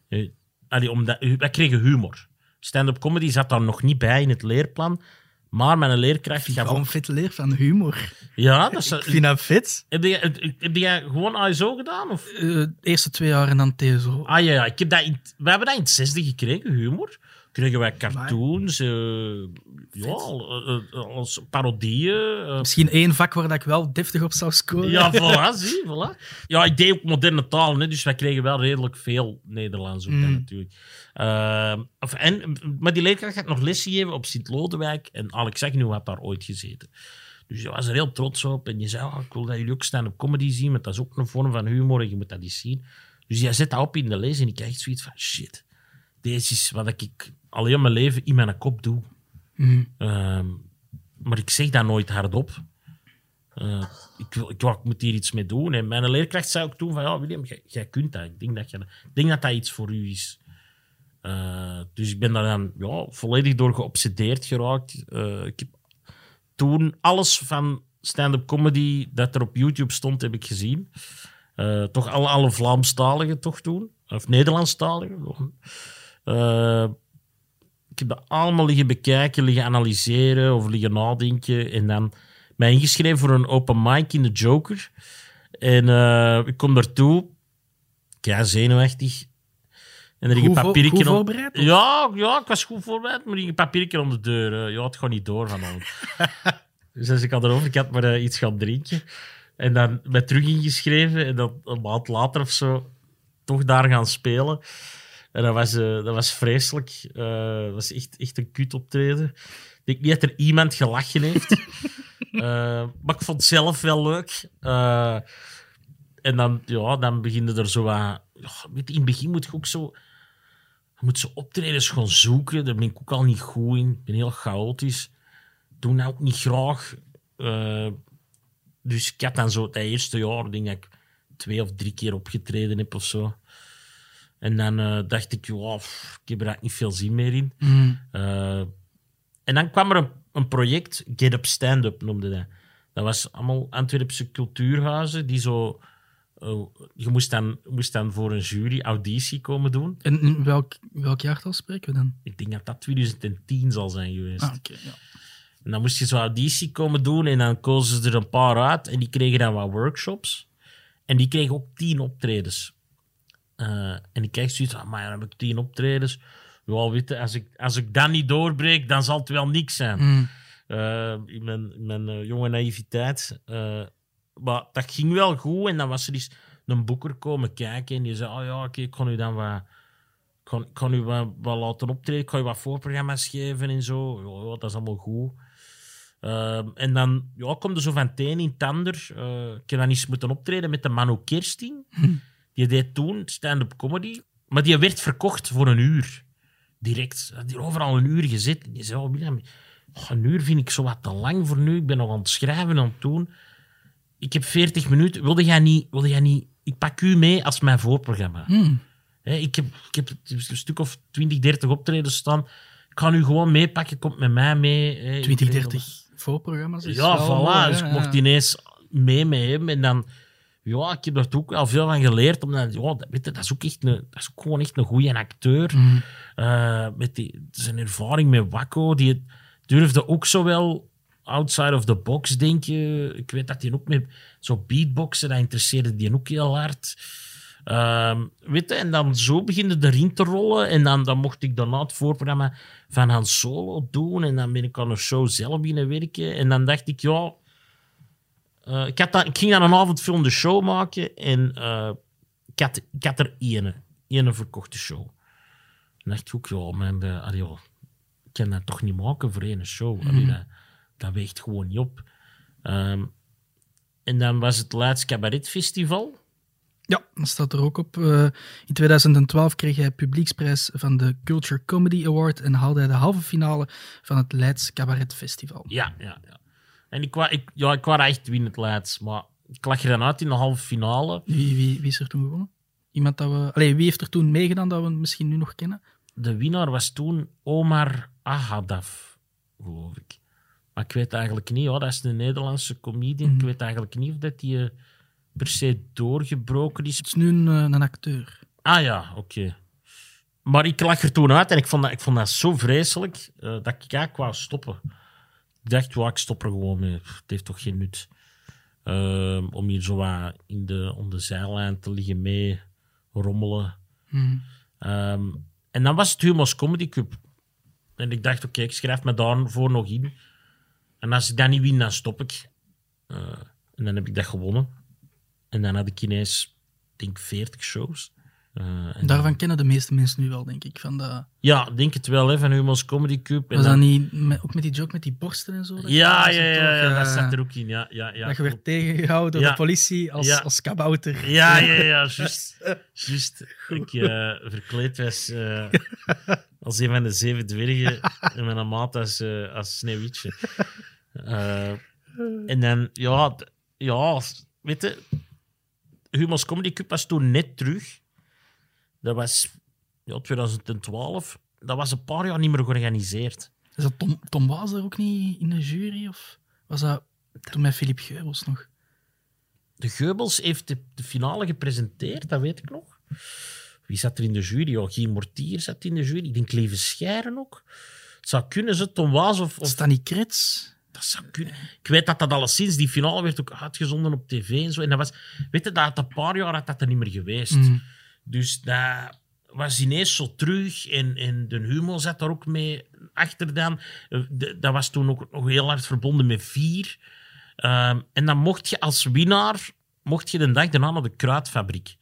Eh, allee, omdat, wij kregen humor. Stand-up comedy zat daar nog niet bij in het leerplan. Maar mijn leerkracht gaf Gewoon vet leer van humor. Ja, dat is... Ik vind dat vet. Heb jij, heb jij gewoon ASO gedaan? Of? Eh, de eerste twee jaar en dan TSO. Ah ja, ja. Ik heb dat in, we hebben dat in het zesde gekregen, humor. Kregen wij cartoons, eh, ja, eh, eh, als parodieën. Misschien één vak waar dat ik wel deftig op zou scoren. ja, voilà, zie, voilà. Ja, ik deed ook moderne talen, hè, dus wij kregen wel redelijk veel Nederlands ook dan Mm. natuurlijk. Ehm, of, en, maar die leerkracht had nog les gegeven op Sint-Lodewijk en Alex Agnew had daar ooit gezeten. Dus je was er heel trots op en je zei, oh, ik wil dat jullie ook stand-up comedy zien, want dat is ook een vorm van humor en je moet dat eens zien. Dus jij zet dat op in de les en ik krijg zoiets van, shit, deze is wat ik al heel mijn leven in mijn kop doe. Mhm. Ehm, maar ik zeg dat nooit hardop. Eh, ik, ik, ik moet hier iets mee doen. En mijn leerkracht zei ook toen van, ja, William, jij, jij kunt dat. Ik denk dat, je, ik denk dat dat iets voor u is. Eh, dus ik ben daar dan ja, volledig door geobsedeerd geraakt. Eh, ik heb toen alles van stand-up comedy dat er op YouTube stond, heb ik gezien. Toch alle, alle Vlaamstaligen toch toen. Of Nederlandstaligen. Eh, ik heb dat allemaal liggen bekijken, liggen analyseren of liggen nadenken. En dan mij ingeschreven voor een open mic in de Joker. En eh, ik kom daartoe. Ja, zenuwachtig. En er ging Goed een voor- papiertje goed om- voorbereid, of? Ja, ja, ik was goed voorbereid, maar er ging een papiertje om de deur. Eh, ja, het gaat niet door vanavond. dus als ik had erover, ik had maar iets gaan drinken. En dan met terug ingeschreven. En dan een maand later of zo toch daar gaan spelen. En dat was, eh, dat was vreselijk. Eh, dat was echt, echt een kut optreden. Ik denk niet dat er iemand gelachen heeft. Eh, maar ik vond het zelf wel leuk. En dan, ja, dan beginde er zo. Ja, je, in het begin moet je ook zo... Je moet zo optredens gewoon zoeken. Daar ben ik ook al niet goed in. Ik ben heel chaotisch. Doe dat ook niet graag. Dus ik had dan zo het eerste jaar, denk ik, twee of drie keer opgetreden heb of zo. En dan eh, dacht ik, pff, ik heb er eigenlijk niet veel zin meer in. Mm. Eh, en dan kwam er een, een project, Get Up Stand Up noemde dat. Dat was allemaal Antwerpse cultuurhuizen die zo... eh, je moest dan, moest dan voor een jury auditie komen doen. En in welk, welk jaartal spreken we dan? Ik denk dat dat 2010 zal zijn geweest. Ah, oké. ja. En dan moest je zo auditie komen doen en dan kozen ze er een paar uit en die kregen dan wat workshops. En die kregen ook tien optredens. Eh, en ik kijk zoiets van, maar dan heb ik tien optredens. Ja, weet je, als ik, als ik dat niet doorbreek, dan zal het wel niks zijn. Mm. Eh, in mijn, in mijn eh, jonge naïviteit. Maar dat ging wel goed. En dan was er eens een boeker komen kijken. En die zei: Oh ja, oké, ik kan u dan wat. Kan, kan u wat, wat laten optreden. Ik kan u wat voorprogramma's geven en zo. Ja, ja, dat is allemaal goed. Ehm, en dan ja, komt er zo van het een in het ander. Eh, ik heb dan eens moeten optreden met de Manu Kersting. Die deed toen stand-up comedy. Maar die werd verkocht voor een uur. Direct. Had die overal een uur gezet. En die zei, oh, William, oh, een uur vind ik zo wat te lang voor nu. Ik ben nog aan het schrijven en aan het doen. Ik heb 40 minuten. Wilde jij niet... Wilde jij niet ik pak u mee als mijn voorprogramma. Mm. Hè, ik, heb, ik heb een stuk of 20, 30 optredens staan. Ik kan u gewoon meepakken. Komt met mij mee. hè. 20, Ik weet 30 voorprogramma's. is ja, voilà. mooi, dus ik mocht ineens mee met hem. En dan... Ja, ik heb er ook wel veel van geleerd. Omdat, ja, dat, weet je, dat, is ook echt een, dat is ook gewoon echt een goede acteur. Mm. Met die, zijn ervaring met Wakko. Die durfde ook zo wel outside of the box denken. Ik weet dat hij ook met zo beatboxen, dat interesseerde die ook heel hard. Ehm, weet je, en dan zo beginde het erin te rollen. En dan, dan mocht ik daarna het voorprogramma van Han Solo doen. En dan ben ik aan een show zelf beginnen werken. En dan dacht ik, ja... eh, ik, had dan, ik ging dan een avondfilm de show maken. En eh, ik, had, ik had er ene. Ene verkochte show. Dan dacht ik ook, allee, joh, ik kan dat toch niet maken voor één show. Allee, dat, dat weegt gewoon niet op. Ehm, en dan was het Leids Cabaret Festival. Ja, dat staat er ook op. Eh, in 2012 kreeg hij publieksprijs van de Culture Comedy Award en haalde hij de halve finale van het Leids Cabaret Festival. Ja, ja, ja. En ik, ik, ja, ik wou echt winnen het Leids, maar ik lag er dan uit in de halve finale. Wie, wie, wie is er toen gewonnen? Iemand dat we... Allee, wie heeft er toen meegedaan dat we misschien nu nog kennen? De winnaar was toen Omar Ahadaf, geloof ik. Maar ik weet eigenlijk niet, hoor. dat is een Nederlandse comedian. Ik weet eigenlijk niet of dat die eh, per se doorgebroken is. Het is nu een, eh, een acteur. Ah ja, oké. Maar ik lag er toen uit en ik vond dat, ik vond dat zo vreselijk eh, dat ik eigenlijk wou stoppen. Ik dacht, ja, ik stop er gewoon mee. Het heeft toch geen nut. Ehm, om hier zo wat in de, om de zijlijn te liggen mee rommelen. Mhm. Ehm, en dan was het Humo's Comedy Cup. En ik dacht, oké, ik schrijf me daarvoor nog in. En als ik dat niet win, dan stop ik. Eh, en dan heb ik dat gewonnen. En dan had ik ineens, ik denk 40 shows. En Daarvan kennen de meeste mensen nu wel, denk ik. Van dat, Ja, ik denk het wel, hè, van Humo's Comedy Cup. En was dan- dat niet met, ook met die joke met die borsten en zo? Ja, ja, ja, toch, ja, dat eh, zat er ook in. Ja, ja, ja, dat je werd tegengehouden door de politie als, Ja. als kabouter. Ja, ja, ja, juist. juist. Ik eh, verkleed was eh, als een van de zeven dwergen en mijn maat als, als Sneeuwwitje. En dan, ja, ja, weet je, Humo's Comedy Cup was toen net terug. Dat was ja, 2012. Dat was een paar jaar niet meer georganiseerd. Is dat Tom, Tom Waas er ook niet in de jury? Of was dat toen met Philippe Geubels nog? De Geubels heeft de, de finale gepresenteerd, dat weet ik nog. Wie zat er in de jury? Ja, Guy Mortier zat in de jury. Ik denk Leven Schijren ook. Het zou kunnen, ze Tom Waas of... of Stanny Krets? dat zou kunnen. Ik weet dat dat alleszins, die finale werd ook uitgezonden op tv en zo. En dat was... Weet je, dat een paar jaar had dat er niet meer geweest. Mhm. Dus dat was ineens zo terug. En, en de humor zat daar ook mee achter dan. Eh, de- Dat was toen ook nog heel hard verbonden met vier. Ehm, en dan mocht je als winnaar mocht je de dag daarna naar de kruidfabriek.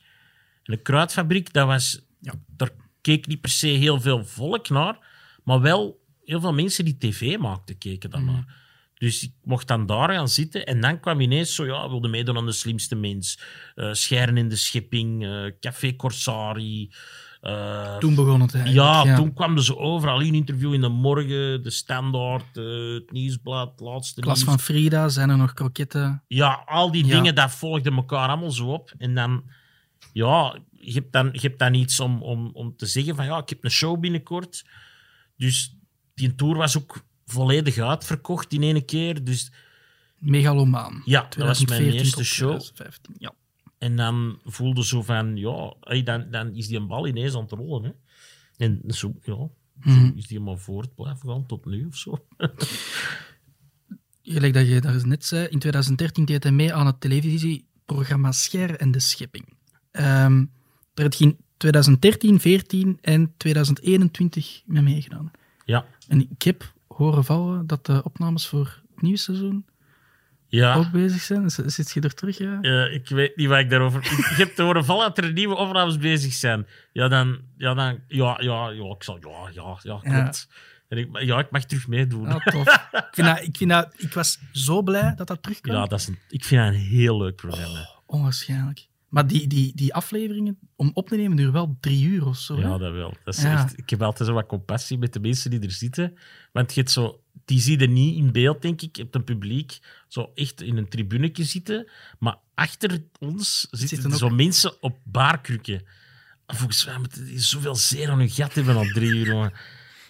En de kruidfabriek, dat was... Ja, daar keek niet per se heel veel volk naar, maar wel heel veel mensen die tv maakten keken dan naar. Dus ik mocht dan daar gaan zitten en dan kwam ineens zo, ja, wilde meedoen aan de slimste mens. eh Scheren in de Schipping, eh, Café Corsari. eh, Toen begon het eigenlijk. ja, toen kwam er zo overal in interview in de morgen, de standaard, het nieuwsblad, het laatste Klas nieuws. van Frida, zijn er nog kroketten. Ja, al die Ja. dingen, dat volgden elkaar allemaal zo op. En dan, ja, je hebt dan, je hebt dan iets om, om, om te zeggen van, ja, ik heb een show binnenkort. Dus die tour was ook volledig uitverkocht in één keer. Dus, Megalomaan. Ja, dat was mijn 2014 eerste show. 2015. Ja. en dan voelde zo van, ja, dan, dan is die een bal ineens aan het rollen. Hè. En zo, ja, zo Mhm. is die maar voort blijven gaan tot nu of zo. Gelijk dat je daar net zei, in 2013 deed hij mee aan het televisieprogramma Scher en de Schepping. Ehm daar je in 2013, 14 en 2021 mee meegedaan. Ja, En ik heb horen vallen dat de opnames voor het nieuwe seizoen ja. ook bezig zijn. Zit je er terug? Ja? Ik weet niet wat ik daarover. Ik heb te horen vallen dat er nieuwe opnames bezig zijn. Ja, dan. Ja, dan. Ja, ja, ja. Ik zal. Ja, ja, ja, klopt. En ik, ja, ik mag terug meedoen. Ah, tof. ik, vind dat, ik, vind dat, ik was zo blij dat dat terugkwam. Ja, dat is een, ik vind dat een heel leuk programma. Onwaarschijnlijk. Maar die, die, die afleveringen om op te nemen duren wel drie uur of zo. hè? Ja, dat wel. Dat is Ja. echt, ik heb altijd zo wat compassie met de mensen die er zitten. Want je hebt zo, die zie je niet in beeld, denk ik. Je hebt een publiek zo echt in een tribunetje zitten. Maar achter ons zitten, Zitten zo ook- mensen op baarkrukken. Volgens mij moeten die zoveel zeer aan hun gat hebben al drie uur.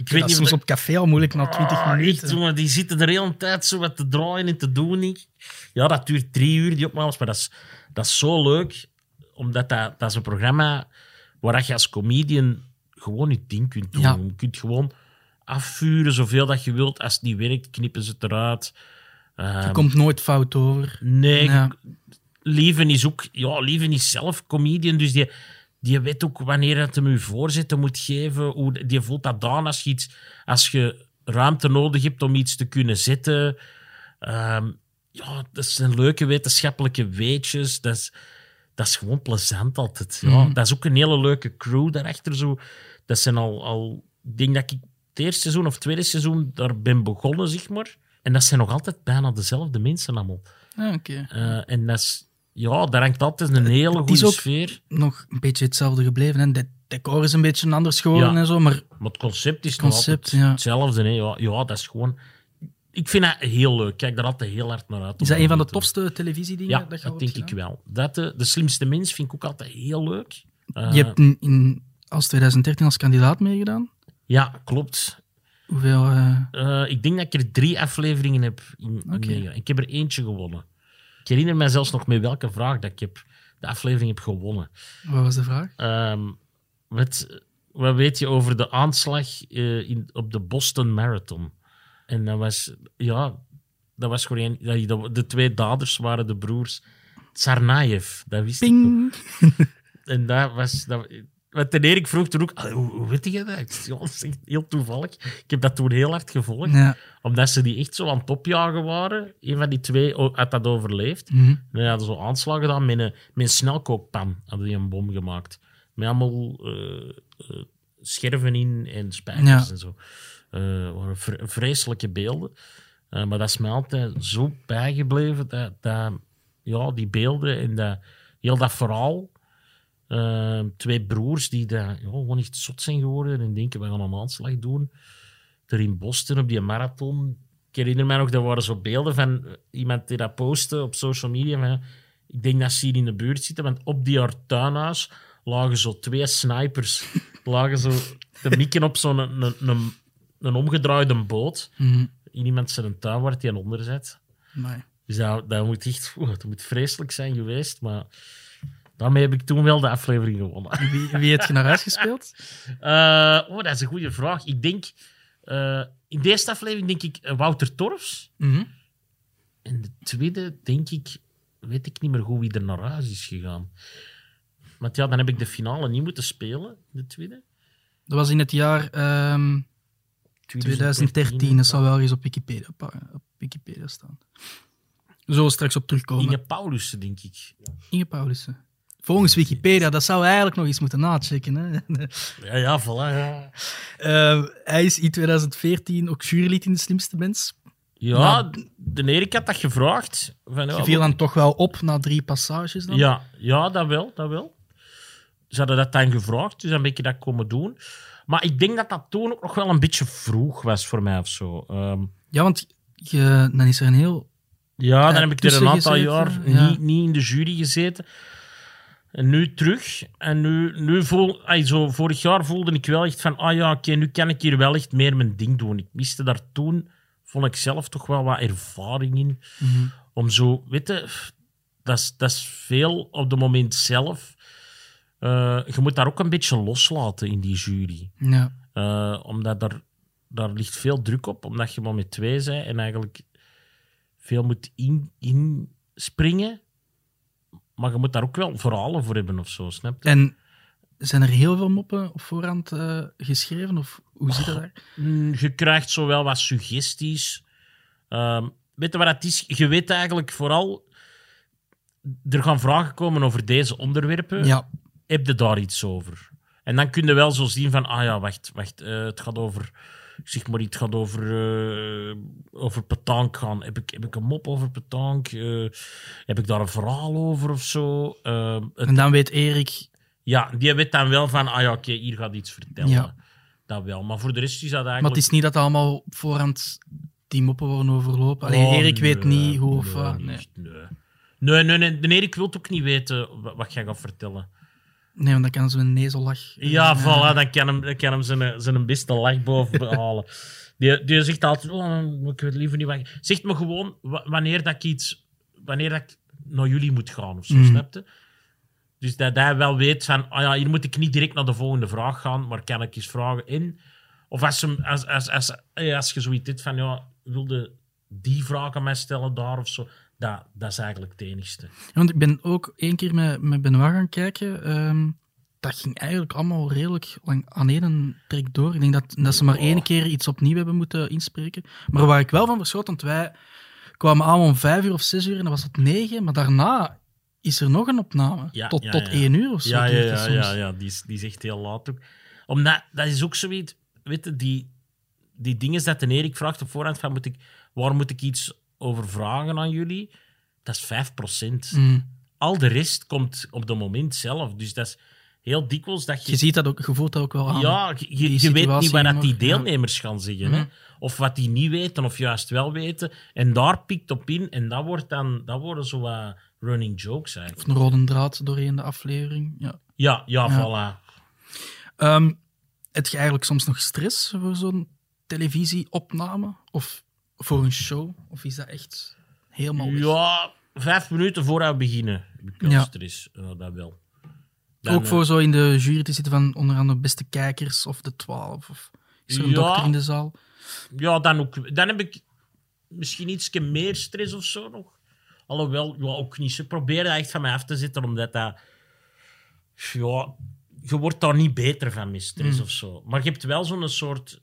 Ik weet niet soms op café al moeilijk na 20 Ah, minuten. Echt, jongen, die zitten de hele tijd zo wat te draaien en te doen. ik. Ja, dat duurt drie uur, die opnames, maar dat is, dat is zo leuk, omdat dat, dat is een programma waar je als comedian gewoon je ding kunt doen. Ja. Je kunt gewoon afvuren zoveel dat je wilt. Als het niet werkt, knippen ze het eruit. Je Ehm, komt nooit fout over. Nee, Ja. Lieven is ook... Ja, Lieven is zelf comedian, dus die, die weet ook wanneer het hem je voorzitten moet geven. Hoe, die voelt dat aan als je, iets, als je ruimte nodig hebt om iets te kunnen zetten. Ehm, ja, dat zijn leuke wetenschappelijke weetjes. Dat is, dat is gewoon plezant altijd. Ja, Mhm. Dat is ook een hele leuke crew daarachter. Zo. Dat zijn al... al ik denk dat ik het eerste seizoen of tweede seizoen daar ben begonnen, zeg maar. En dat zijn nog altijd bijna dezelfde mensen allemaal. Ah, Oké. Eh, en dat is, ja, daar hangt altijd een hele het is goede ook- sfeer. Nog een beetje hetzelfde gebleven. En de decor is een beetje anders geworden Ja. en zo. Maar Maar het concept is Concept, nog ja. hetzelfde. Hè. Ja, ja, dat is gewoon... Ik vind dat heel leuk. Kijk daar altijd heel hard naar uit. is dat een van de tofste televisiedingen Ja, dat dat denk ik wel. Dat, de, de slimste mens vind ik ook altijd heel leuk. Eh, Je hebt in, in, als 2013 als kandidaat meegedaan. Ja, klopt. Hoeveel... eh, Eh, ik denk dat ik er drie afleveringen heb in, in. Ik heb er eentje gewonnen. Ik herinner me zelfs nog met welke vraag dat ik heb, de aflevering heb gewonnen. wat was de vraag? Ehm, wat, wat weet je over de aanslag eh, in, op de Boston Marathon? En dat was, ja, dat was gewoon een, de twee daders waren de broers Tsarnaev. Dat wist ik nog. Ping! En dat was, dat, ten Erik vroeg toen ook, "Ah, hoe, weet je dat? Dat is echt heel toevallig. Ik heb dat toen heel hard gevolgd, Ja. omdat ze die echt zo aan het opjagen waren. Een van die twee had dat overleefd. Mhm. En hadden zo aanslagen gedaan met een, met een snelkookpan. Hadden die een bom gemaakt. Met allemaal eh, eh, scherven in en spijkers Ja. en zo. Eh, waren vre- vreselijke beelden. Maar dat is mij altijd zo bijgebleven. Dat, dat, ja, die beelden en dat, heel dat verhaal. Eh, twee broers die daar, ja, gewoon echt zot zijn geworden en denken, we gaan een aanslag doen. Er in Boston op die marathon. Ik herinner me nog, er waren zo beelden van eh, iemand die dat postte op social media. Van, ik denk dat ze hier in de buurt zitten, want op die haar tuinhuis lagen zo twee snipers. lagen zo te mikken op zo'n een, een, een, een omgedraaide boot. Mhm. In iemand zijn tuin waar hij onder zit. Amai. Dus dat, dat moet echt dat moet vreselijk zijn geweest. Maar daarmee heb ik toen wel de aflevering gewonnen. Wie, wie heeft je naar huis gespeeld? Eh, oh, dat is een goede vraag. Ik denk, eh, in de eerste aflevering denk ik eh, Wouter Torfs. Mhm. En de tweede denk ik, weet ik niet meer hoe wie er naar huis is gegaan. Want ja, dan heb ik de finale niet moeten spelen, de tweede. Dat was in het jaar ehm, 2013. Dat zal wel eens op Wikipedia, op Wikipedia staan. Zo straks op terugkomen. Inge Inge, Paulussen, denk ik. Paulussen. Volgens Wikipedia, dat zou eigenlijk nog eens moeten nachecken. Hè? Ja, ja, voilà. Ja, Eh, hij is in 2014 ook jurylid in De Slimste Mens. ja Nou, de Erik had dat gevraagd. Van, Je viel dan toch wel op na drie passages dan? Ja, ja, dat wel, dat wel. Ze hadden dat dan gevraagd, dus dan ben ik dat komen doen. Maar ik denk dat dat toen ook nog wel een beetje vroeg was voor mij of zo. Ehm, Ja, want je, dan is er een heel... ja, dan heb ik er een aantal gezeten, jaar ja. niet, niet in de jury gezeten. En nu terug. En nu, nu voel, ay, zo, vorig jaar voelde ik wel echt van, ah ja, oké, nu kan ik hier wel echt meer mijn ding doen. Ik miste daar toen, vond ik zelf toch wel wat ervaring in. Om zo, weet je, dat is, dat is veel op het moment zelf. Eh, je moet daar ook een beetje loslaten in die jury. Ja. Eh, omdat daar, daar ligt veel druk op, omdat je maar met twee bent en eigenlijk veel moet in- inspringen. Maar je moet daar ook wel verhalen voor hebben of zo, snap je? En zijn er heel veel moppen op voorhand eh, geschreven? Of hoe zit dat daar? Mm, Je krijgt zo wel wat suggesties. Ehm, weet je wat het is? Je weet eigenlijk vooral... Er gaan vragen komen over deze onderwerpen. Ja. heb je daar iets over? En dan kun je wel zo zien van, ah ja, wacht, wacht, eh, het gaat over, zeg maar iets, gaat over, eh over petanque gaan. Heb ik, heb ik een mop over petanque? Eh, heb ik daar een verhaal over of zo? Eh, het- En dan weet Erik... ja, die weet dan wel van, ah ja, oké, hier gaat iets vertellen. Ja. Dat wel, maar voor de rest is dat Maar eigenlijk... het is niet dat allemaal op voorhand die moppen worden overlopen. Alleen Oh, Erik weet niet hoe of nee, Nee. Nee. Nee, nee, nee. De Erik wil ook niet weten wa- wat jij gaat vertellen. Nee, want dan kan zo'n nezellach... eh, Ja, voilà, dan kan hem, dan kan hem zijn, zijn beste lach boven behalen. Die, die zegt altijd, oh, ik weet liever niet wat... Zeg me gewoon wa- wanneer dat ik iets... Wanneer dat ik naar jullie moet gaan, of zo, Mm. snap je? Dus dat, hij wel weet van, ah ja, hier moet ik niet direct naar de volgende vraag gaan, maar kan ik eens vragen in? Of als, hem, als, als, als, eh, als je zoiets hebt van, ja, wilde die vraag aan mij stellen daar of zo, dat, dat is eigenlijk het enigste. Want ik ben ook één keer met, met Benoit gaan kijken. ehm, dat ging eigenlijk allemaal redelijk lang aan één trek door. Ik denk dat, dat ze maar Oh. één keer iets opnieuw hebben moeten inspreken. Maar waar ik wel van verschoot, want wij kwamen aan om vijf uur of zes uur en dan was het negen. Maar daarna is er nog een opname. Ja, tot ja, tot ja. één uur of zo. Ja, ja, soms. ja, ja. Die, is, die is echt heel laat ook. Omdat, dat is ook zoiets, weet je, die, die dingen dat de Erik vraagt op voorhand van, moet ik, waar moet ik iets over vragen aan jullie? Dat is 5%. Mm. Al de rest komt op het moment zelf. Dus dat is heel dikwijls dat je... Je ziet dat ook, je voelt dat ook wel aan. ja, je, weet niet wat dat die ja. deelnemers gaan zeggen. Hè? Mhm. Of wat die niet weten, of juist wel weten. En daar pikt op in. En dat, wordt dan, dat worden zo wat running jokes eigenlijk. Of een rode draad doorheen de aflevering. Ja. Ja, ja, Ja. voilà. Ehm, heb je eigenlijk soms nog stress voor zo'n televisieopname? Of voor een show? Of is dat echt helemaal weg? Ja, vijf minuten we beginnen. Wel Ja. stress. Ja, dat wel. Dan, ook eh, voor zo in de jury te zitten van onder andere beste kijkers of de twaalf? Of is er een Ja. dokter in de zaal? Ja, dan, ook, dan heb ik misschien iets meer stress of zo nog. Alhoewel, ja, ook niet. Ze proberen dat echt van mij af te zetten, omdat dat... Ja, je wordt daar niet beter van met stress Mm. of zo. Maar je hebt wel zo'n soort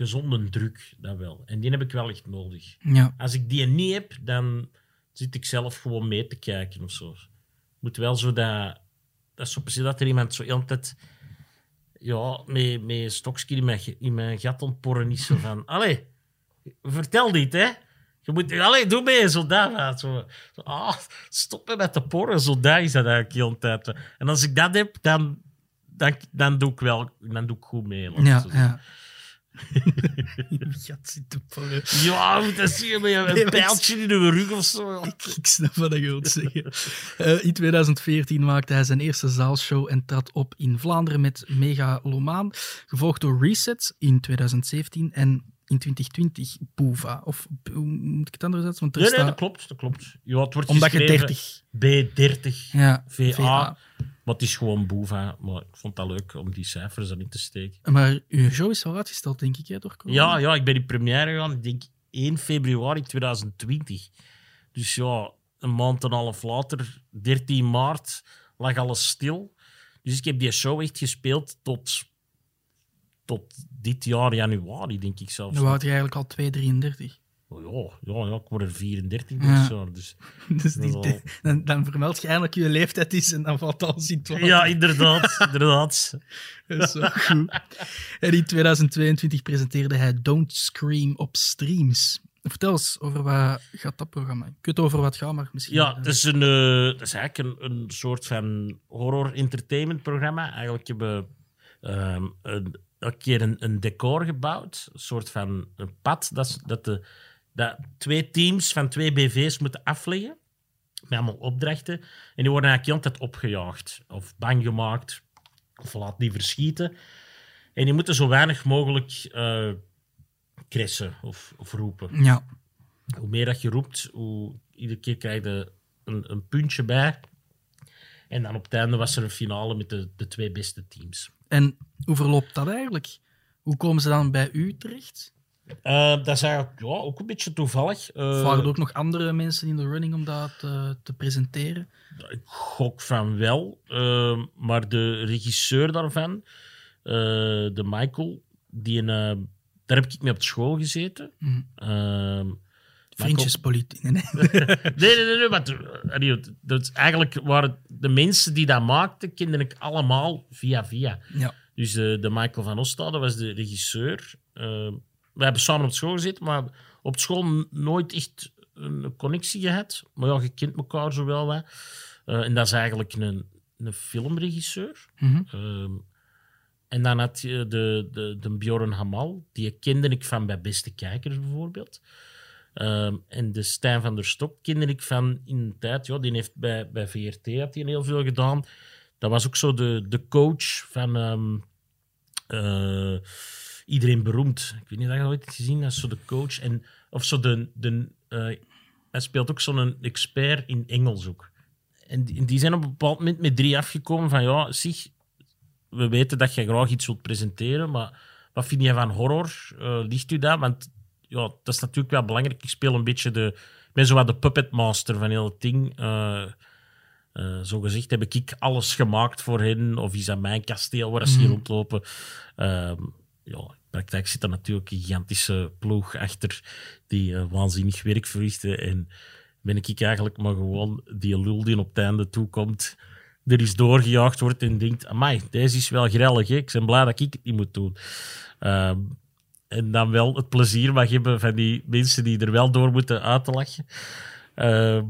gezonde druk, dat wel. En die heb ik wel echt nodig. Ja. Als ik die niet heb, dan zit ik zelf gewoon mee te kijken of zo. Moet wel zo dat... Dat is zo precies dat er iemand zo heel de tijd... Ja, met, met stokje in mijn, in mijn gat ontporren is. Zo van... Allee, vertel dit, hè. Je moet... Allee, doe mee, zo dat. Zo, zo, ah, stoppen met te porren. Zo dat is dat eigenlijk heel de tijd. En als ik dat heb, dan... Dan, dan doe ik wel... Dan doe ik goed mee. Ja, ja. Gat zit te porren. Ja, dat zien met een Nee, ik- pijltje in de rug of zo. Ik, ik snap wat je wilt zeggen. Eh, in 2014 maakte hij zijn eerste zaalshow en trad op in Vlaanderen met Megalomaan, gevolgd door Reset in 2017 en in 2020 Boeva. Of hoe moet ik het anders zetten? Want er Nee, dat klopt. Dat klopt. Ja, het wordt omdat je geschreven 30... B30 Ja, VA. Maar het is gewoon boef. hè. Maar ik vond dat leuk om die cijfers erin te steken. Maar uw show is wel uitgesteld, denk ik, hè, door corona? Ja, ja, ik ben in première gegaan, ik denk 1 februari 2020. Dus ja, een maand en een half later, 13 maart, lag alles stil. Dus ik heb die show echt gespeeld tot, tot dit jaar januari, denk ik zelfs. Dan wou je eigenlijk al 2,33. Oh, ja, ja, ja, ik word er 34 dit Ja. jaar. Dus, Dus die- dan, dan vermeld je eindelijk je leeftijd is en dan valt alles in het water. ja, inderdaad. inderdaad. Dat is zo goed. En in 2022 presenteerde hij Don't Scream op streams. Vertel eens, over wat gaat dat programma? Je kunt over wat gaan, maar misschien... Ja, het is, een, eh, het is eigenlijk een, een soort van horror-entertainment programma. Eigenlijk hebben we ehm, een, elke keer een, een decor gebouwd. Een soort van een pad dat, dat, de, dat twee teams van twee BV's moeten afleggen. Met allemaal opdrachten. En die worden eigenlijk altijd opgejaagd. Of bang gemaakt. Of laat die verschieten. En die moeten zo weinig mogelijk eh kressen of, of roepen Ja, hoe meer dat je roept, hoe iedere keer krijg je een, een puntje bij. En dan op het einde was er een finale met de, de twee beste teams. en hoe verloopt dat eigenlijk? Hoe komen ze dan bij u terecht? Eh, dat is eigenlijk ja, ook een beetje toevallig. Eh, Of waren er ook nog andere mensen in de running om dat te, te presenteren? Ik gok van wel. eh, maar de regisseur daarvan, eh, de Michael, die een, eh, daar heb ik mee op school gezeten. Ehm, Vriendjespolitiek. Nee, nee. Nee, nee, maar eh, dat eigenlijk waren de mensen die dat maakten, kende ik allemaal via via. Ja. Dus de, de Michael van Ostade was de regisseur. We hebben samen op school gezeten, maar op school nooit echt een connectie gehad. Maar ja, je kent elkaar zo wel wat. Eh, en dat is eigenlijk een, een filmregisseur. Mhm. Ehm, en dan had je de, de, de Bjorn Hamal, die kende ik van bij Beste Kijkers bijvoorbeeld. Ehm, en de Stijn van der Stok kende ik van in de tijd. Ja, die heeft bij, bij VRT had hij heel veel gedaan. Dat was ook zo de, de coach van ehm, eh, Iedereen Beroemd. Ik weet niet of je dat ooit hebt gezien. Dat is zo de coach. En, of zo de... de eh, hij speelt ook zo'n expert in Engels ook. En die, die zijn op een bepaald moment met drie afgekomen van ja, zeg, we weten dat je graag iets wilt presenteren, maar wat vind je van horror? Eh, ligt u dat? Want ja, dat is natuurlijk wel belangrijk. Ik speel een beetje de... Ik ben zo wat de puppet master van heel het ding. Eh zo gezegd heb ik alles gemaakt voor hen, of is dat mijn kasteel waar ze hier Mhm. rondlopen. Ehm, ja, praktijk zit er natuurlijk een gigantische ploeg achter die eh, waanzinnig werk verrichten. En ben ik eigenlijk maar gewoon die lul die op het einde toekomt, er is doorgejaagd wordt en denkt, amai, deze is wel grellig, ik ben blij dat ik het niet moet doen. Ehm, en dan wel het plezier mag hebben van die mensen die er wel door moeten uit te lachen. Ehm,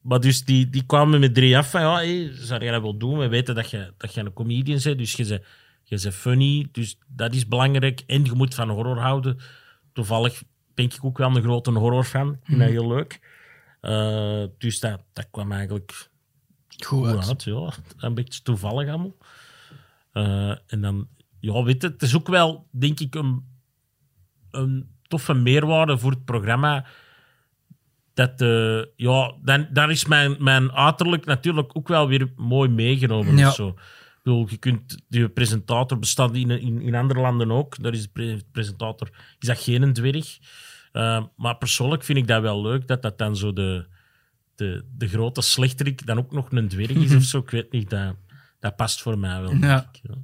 maar dus die, die kwamen met drie af van, ja, hey, zou jij dat wel doen? We weten dat je, dat je een comedian bent, dus je bent, je bent funny, dus dat is belangrijk. En je moet van horror houden. Toevallig ben ik ook wel een grote horrorfan. Ik vind dat heel leuk. Eh, dus dat, dat kwam eigenlijk Goed uit. uit. Ja. Een beetje toevallig allemaal. Eh, en dan, ja, weet je, het is ook wel, denk ik, een, een toffe meerwaarde voor het programma. Dat, eh, ja, dan, daar is mijn, mijn uiterlijk natuurlijk ook wel weer mooi meegenomen. Ja. Of zo. Ik bedoel, je kunt, de presentator bestaat in, in, in andere landen ook. Daar is de pre- presentator is dat geen een dwerg. Eh, maar persoonlijk vind ik dat wel leuk, dat dat dan zo de, de, de grote slechterik dan ook nog een dwerg is of zo. Ik weet niet, dat, dat past voor mij wel. Ja. ik, ja.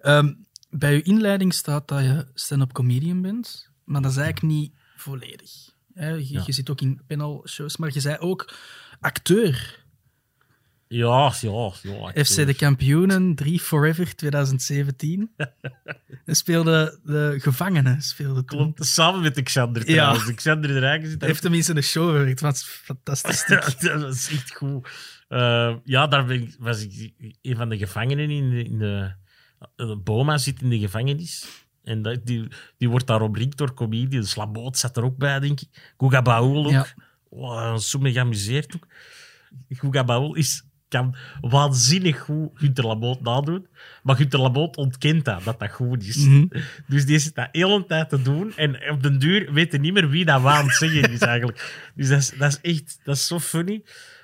Ehm, bij uw inleiding staat dat je stand-up comedian bent, maar dat is eigenlijk niet volledig. Hè, je, Ja. je zit ook in panelshows, maar je zei ook acteur. Ja, ja, ja. FC De Kampioenen 3 Forever 2017. en speelde de gevangenen. Speelde toen. Klopt, samen met Xander Ja. Xander de Rijken zit heeft tenminste een show gewerkt, wat fantastisch. Ja, dat is echt goed. Eh, ja, daar ben ik, was ik een van de gevangenen in de, in de, de Boma zit in de gevangenis. En dat, die, die wordt daar omringd door comedians. Laboot zat er ook bij, denk ik. Guga Baul ook. Ja. Wow, zo me geamuseerd ook. Guga Baul is, kan waanzinnig goed Gunter Laboot nadoen. Maar Gunter Laboot ontkent dat, dat dat goed is. Mhm. Dus die zit dat de hele tijd te doen. En op den duur weet je niet meer wie dat zeggen is eigenlijk. Dus dat is, dat is echt dat is zo funny.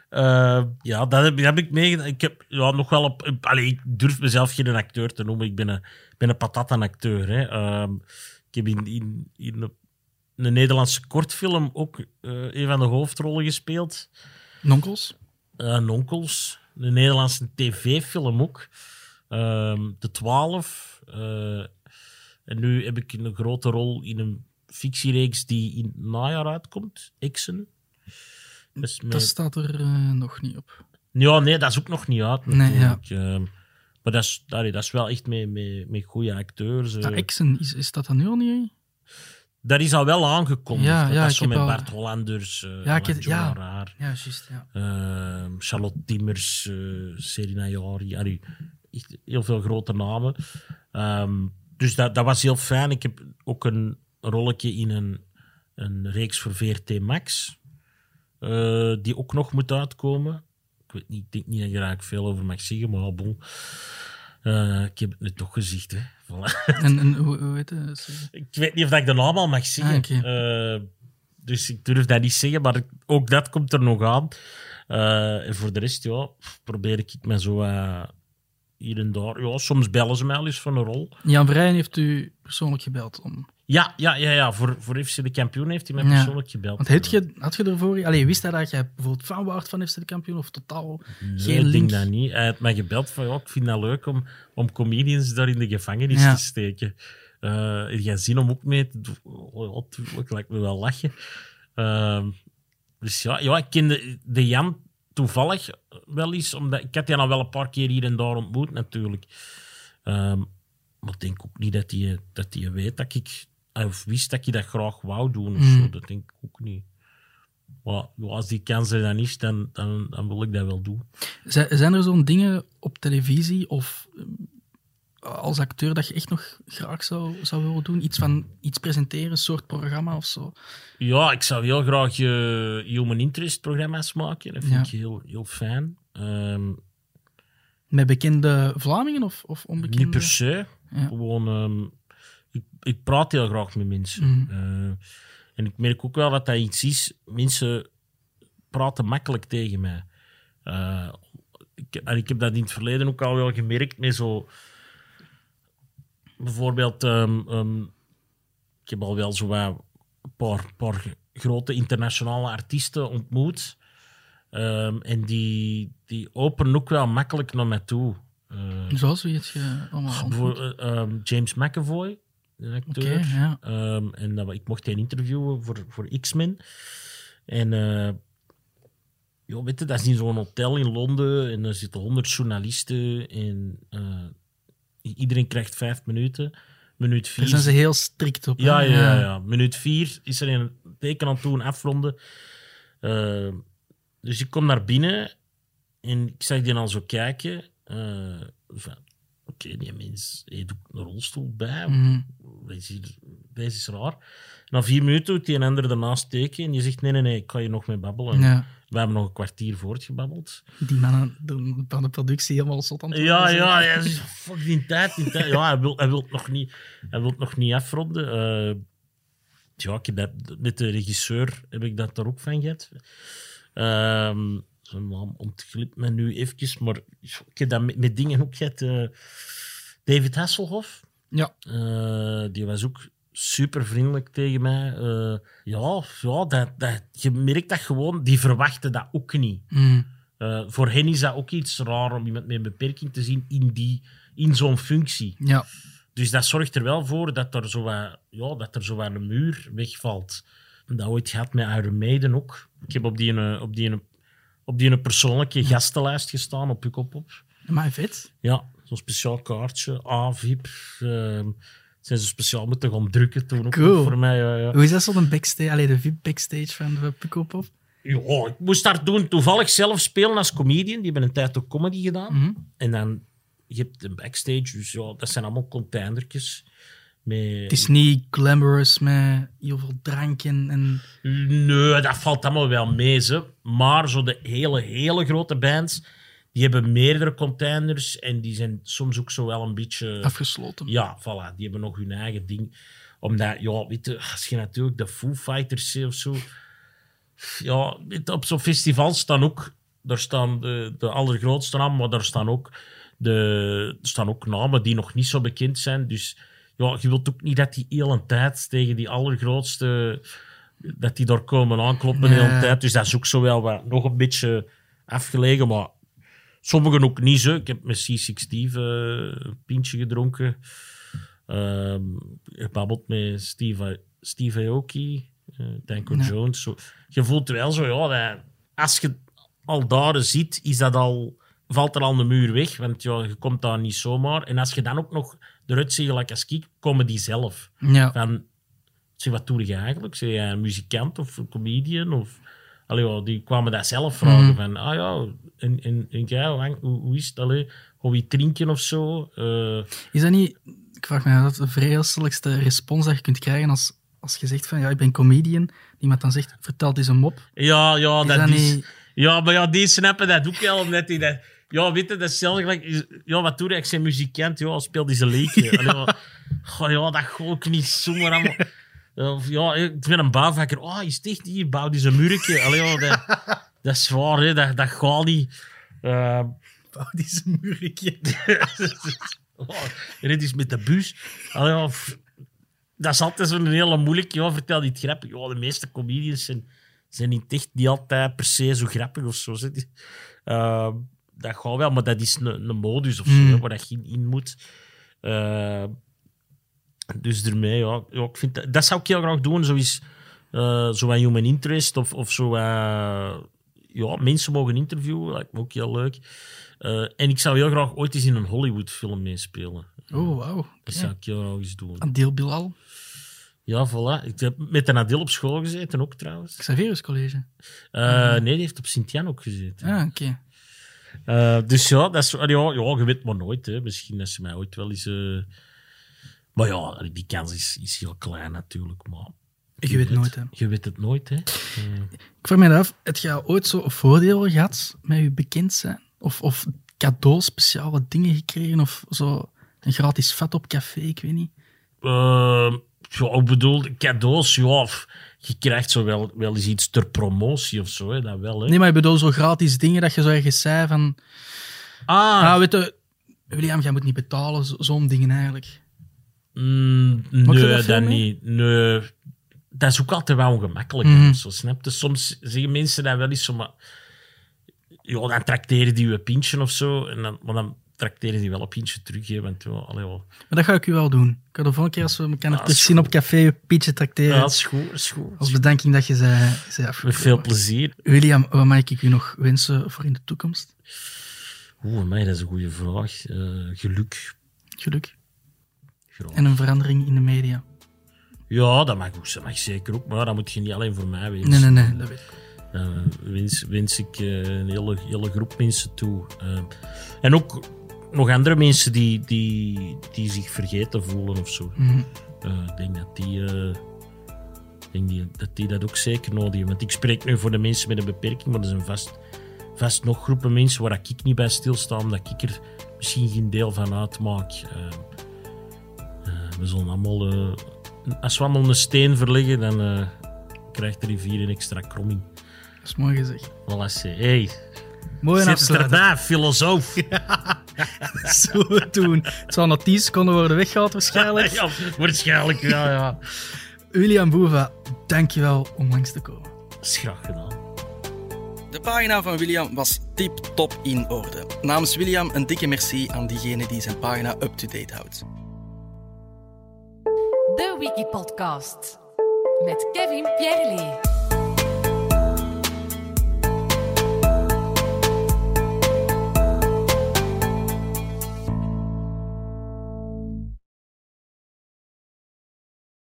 Eh, ja, dat heb, dat heb ik meegedaan. Ik heb ja, nog wel op... Allee, ik durf mezelf geen acteur te noemen. Ik ben een, ben een patat-acteur. Hè. Ehm, ik heb in, in, in een, een Nederlandse kortfilm ook eh, een van de hoofdrollen gespeeld. Nonkels. Eh, Nonkels. Een Nederlandse tv-film ook. Ehm, de Twaalf. Eh, en nu heb ik een grote rol in een fictiereeks die in het najaar uitkomt, Xen. Dus met- Dat staat er eh, nog niet op. Ja, nee, dat is ook nog niet uit Nee. Ehm, maar dat is, dat is wel echt met, met, met goede acteurs. Dat Exen, is, is dat dan nu al niet? Dat is al wel aangekondigd. Ja, dat ja, ik zo met al- Bart Hollanders, eh Ja, ik heb- Alain ja. Joraar, Ja, juist. Ja. ehm, Charlotte Timmers, eh Serena Jari. allee, echt heel veel grote namen. Ehm, dus dat, dat was heel fijn. Ik heb ook een rolletje in een, een reeks voor VRT Max. eh, die ook nog moet uitkomen. Ik weet niet, ik denk niet dat je eigenlijk veel over mag zeggen, maar bon. Eh, ik heb het nu toch gezegd. Hè. Voilà. En, en hoe, hoe heet het? Ik weet niet of dat ik de naam al mag zeggen. Ah. Eh, dus ik durf dat niet zeggen, maar ook dat komt er nog aan. Eh, en voor de rest, ja, probeer ik me zo hier en daar... Ja, soms bellen ze mij al eens van een rol. Jan Vrijen heeft u persoonlijk gebeld. Om... Ja, ja, ja, ja. Voor, voor FC de kampioen heeft hij mij persoonlijk gebeld. Want had je, had je ervoor... Allee, wist hij dat jij bijvoorbeeld fan waard van FC de kampioen of totaal Nee, geen ik link? denk dat niet. Hij heeft mij gebeld van, ja, ik vind dat leuk om, om comedians daar in de gevangenis Ja. te steken. Heb jij zin om ook mee te doen? Oh, lijkt me wel lachen. Ehm, dus ja, ja, ik kende de Jan toevallig wel eens, omdat ik had die al wel een paar keer hier en daar ontmoet natuurlijk. Ehm, maar ik denk ook niet dat hij dat die weet dat ik, of wist dat ik dat graag wou doen of Mm. zo. Dat denk ik ook niet. Maar als die kans er dan is, dan, dan, dan wil ik dat wel doen. Zijn er zo'n dingen op televisie of eh, als acteur dat je echt nog graag zou, zou willen doen? Iets van iets presenteren, een soort programma of zo? Ja, ik zou heel graag eh, human interest programma's maken. Dat vind Ja. ik heel, heel fijn. Ehm, Met bekende Vlamingen of, of onbekende? niet per se. Ja. Gewoon, ehm, ik, ik praat heel graag met mensen. Mhm. Eh, en ik merk ook wel dat dat iets is. Mensen praten makkelijk tegen mij. Eh, ik, en ik heb dat in het verleden ook al wel gemerkt met zo... Bijvoorbeeld, ehm, ehm, ik heb al wel zo een paar, paar grote internationale artiesten ontmoet. Ehm, en die, die openen ook wel makkelijk naar mij toe. Eh, Zoals wie het je allemaal voor, James McAvoy, een ja. Ehm, en dat, ik mocht hij interviewen voor, voor X-Men. En eh joh, weet je, dat is in zo'n hotel in Londen. En er zitten honderd journalisten. En eh, iedereen krijgt vijf minuten. Minuut vier. Daar zijn ze heel strikt op. Ja, ja, ja, ja. Minuut vier is er een teken aan toe, een afronden. Eh, dus ik kom naar binnen en ik zag die al zo kijken. eh, Oké, die mens heeft ook een rolstoel bij. Mhm. Deze, is- raar. Na vier minuten doet die een ander ernaast teken en je zegt: Nee, nee, nee, ik kan je nog mee babbelen. Ja, We hebben nog een kwartier voortgebabbeld. die mannen de- van de productie helemaal zot aan het Ja, ja, ja. Fuck die tijd, die tijd. Ja, hij wil, hij wil, het nog niet, hij wil nog niet afronden. Eh, ja, ik heb dat, met de regisseur heb ik dat er ook van gehad. Ehm zijn naam ontglipt me nu eventjes, maar ik heb dat met, met dingen ook gehad. eh, David Hasselhoff, Ja, eh, die was ook super vriendelijk tegen mij. Eh, ja, ja dat, dat, je merkt dat gewoon, die verwachten dat ook niet. Eh, voor hen is dat ook iets raar om iemand met een beperking te zien in, die, in zo'n functie. ja. Dus dat zorgt er wel voor dat er zo wat, ja, dat er zo wat een muur wegvalt. Dat ooit gehad met Iron Maiden ook. Ik heb op die, een- op die, een- op die een persoonlijke gastenlijst gestaan op Pukkelpop. Maar vet. Ja, zo'n speciaal kaartje, A-VIP. ehm, zijn ze speciaal moeten gaan drukken toen Cool. voor mij. Ja, ja. Hoe is dat zo'n backstage, allee, de VIP backstage van de Pukkelpop? Ja, ik moest daar doen toevallig zelf spelen als comedian. Die hebben een tijd ook comedy gedaan. Mhm. En dan, je hebt een backstage, dus ja, dat zijn allemaal containertjes. Met... Het is niet glamorous met heel veel drank en... en... Nee, dat valt allemaal wel mee, ze. Maar zo de hele, hele grote bands, die hebben meerdere containers en die zijn soms ook zo wel een beetje... afgesloten. Ja, voilà, die hebben nog hun eigen ding. Omdat, ja, weet je, als je natuurlijk de Foo Fighters ziet of zo... Ja, je, op zo'n festival staan ook... Daar staan de, de allergrootste namen, maar daar staan ook, de, er staan ook namen die nog niet zo bekend zijn. Dus ja, je wilt ook niet dat die heel een tijd tegen die allergrootste... Dat die daar komen aankloppen de Ja. hele tijd. Dus dat is ook zo wel wat, nog een beetje afgelegen, maar... Sommigen ook niet zo. Ik heb met C6 Steve eh, een pintje gedronken. Ehm gebabbeld met Steve Steve Aoki, eh Danko Ja. Jones. Zo. Je voelt wel zo, ja, dat, als je al daar ziet, is dat al, valt er al een muur weg. Want ja, je komt daar niet zomaar. En als je dan ook nog eruit ziet, gelijk als ik, komen die zelf. Ja. Van, zeg, wat doe je eigenlijk? Zeg jij een muzikant of een comedian? Of, allee, die kwamen dat zelf vragen. Mhm. Van, ah ja, en, en, en jij, hoe, hoe, is het? Allee, hoe je drinken of zo? Eh, Is dat niet, ik vraag me af, de vreselijkste respons dat je kunt krijgen als, als je zegt van ja, ik ben comedian. Iemand dan zegt, vertel eens een mop. ja, ja, Is dat, dat is... niet- Ja, maar ja, die snappen dat ook wel, omdat die dat... Ja, weet je, dat is hetzelfde gelijk... Ja, wat doe je? Ik ben muzikant, ja, speel die zijn leekje. Allee, ja. Goh, ja, dat ga ik niet zomaar allemaal... Of ja, ik ben een bouwvakker. Oh, is echt die? Bouw die zijn muurtje. Allee, dat, dat is waar, hè. Dat, dat gaat niet. Eh, Oh, die een muurtje. oh, rit is met de bus. Allee, dat is altijd zo'n hele moeilijk. Ja, vertel niet grappig. Ja, de meeste comedians zijn, zijn niet echt niet altijd per se zo grappig of zo. zeg. Dat gaat wel, maar dat is een, een modus of zo, Mm. hè, waar dat je in- in moet. Eh, dus daarmee, ja, ja ik vind dat, dat zou ik heel graag doen. Zo is eh zo human interest of, of zo. ja, mensen mogen interviewen, lijkt me ook heel leuk. Eh, en ik zou heel graag ooit eens in een Hollywood-film meespelen. Oh, wauw. Dat zou ik heel graag eens doen. Adil Bilal, Ja, voilà. Ik heb met een Adil op school gezeten ook trouwens. Xavierus College. Eh, Nee, die heeft op Sint-Jan ook gezeten. Ah, oké. Eh, dus ja, dat is, ja, ja, je weet maar nooit. Hè. Misschien dat ze mij ooit wel eens... eh, Maar ja, die kans is, is heel klein natuurlijk. Maar Je weet nooit, hè. Je weet het nooit, hè. Eh, Ik vraag me af, heb je ooit zo voordelen gehad met je bekend zijn? Of, of cadeaus, speciale dingen gekregen? Of zo een gratis vat op café, ik weet niet. ja, ik bedoel, cadeaus, ja, f- je krijgt zo wel, wel eens iets ter promotie of zo, hè, dat wel, hè. Nee, maar ik bedoel zo gratis dingen dat je zo ergens zei van... Ah, Ah, weet je, William, jij moet niet betalen, zo- zo'n dingen eigenlijk. Mm, je nee, dat niet. Nee. Dat is ook altijd wel ongemakkelijk. Mhm. Zo, snap je? Soms zeggen mensen dat wel eens zo, maar... Ja, dan trakteren die een pintje of zo. En dan, maar dan trakteren die wel een pintje terug. Hè, want, ja, allee, wel. Maar dat ga ik u wel doen. Ik ga de volgende keer als we elkaar Ah, terug zien op café, pietje tracteren. Ja, dat is goed. Is goed. Als bedanking dat je zei, zei Met veel plezier. William, wat mag ik u nog wensen voor in de toekomst? Oeh, mij, dat is een goede vraag. Eh, geluk. Geluk. Graag. En een verandering in de media. Ja, dat mag, ook, dat mag zeker ook. Maar dat moet je niet alleen voor mij wensen. Nee, nee, nee, dat weet ik. Eh, wens, wens ik eh, een hele, hele groep mensen toe. En ook nog andere mensen die, die, die zich vergeten voelen of zo. Mhm. Eh, ik denk dat die, eh, denk die, dat die dat ook zeker nodig hebben. Want ik spreek nu voor de mensen met een beperking, maar er zijn vast, vast nog groepen mensen waar ik niet bij stilsta, omdat ik er misschien geen deel van uitmaak. Eh, we zullen allemaal, als we allemaal een steen verleggen, dan krijgt de rivier een extra kromming. Dat is mooi gezegd. Voilà, ze. Hey, Mooi afsluiten. erbij, Zo doen. Het zal na 10 seconden worden weggehaald waarschijnlijk. ja, waarschijnlijk, ja, ja. William Boeva, dankjewel om langs te komen. Dat is graag gedaan. De pagina van William was tip-top in orde. Namens William een dikke merci aan diegene die zijn pagina up-to-date houdt. De Wikipodcast. Met Kevin Pierre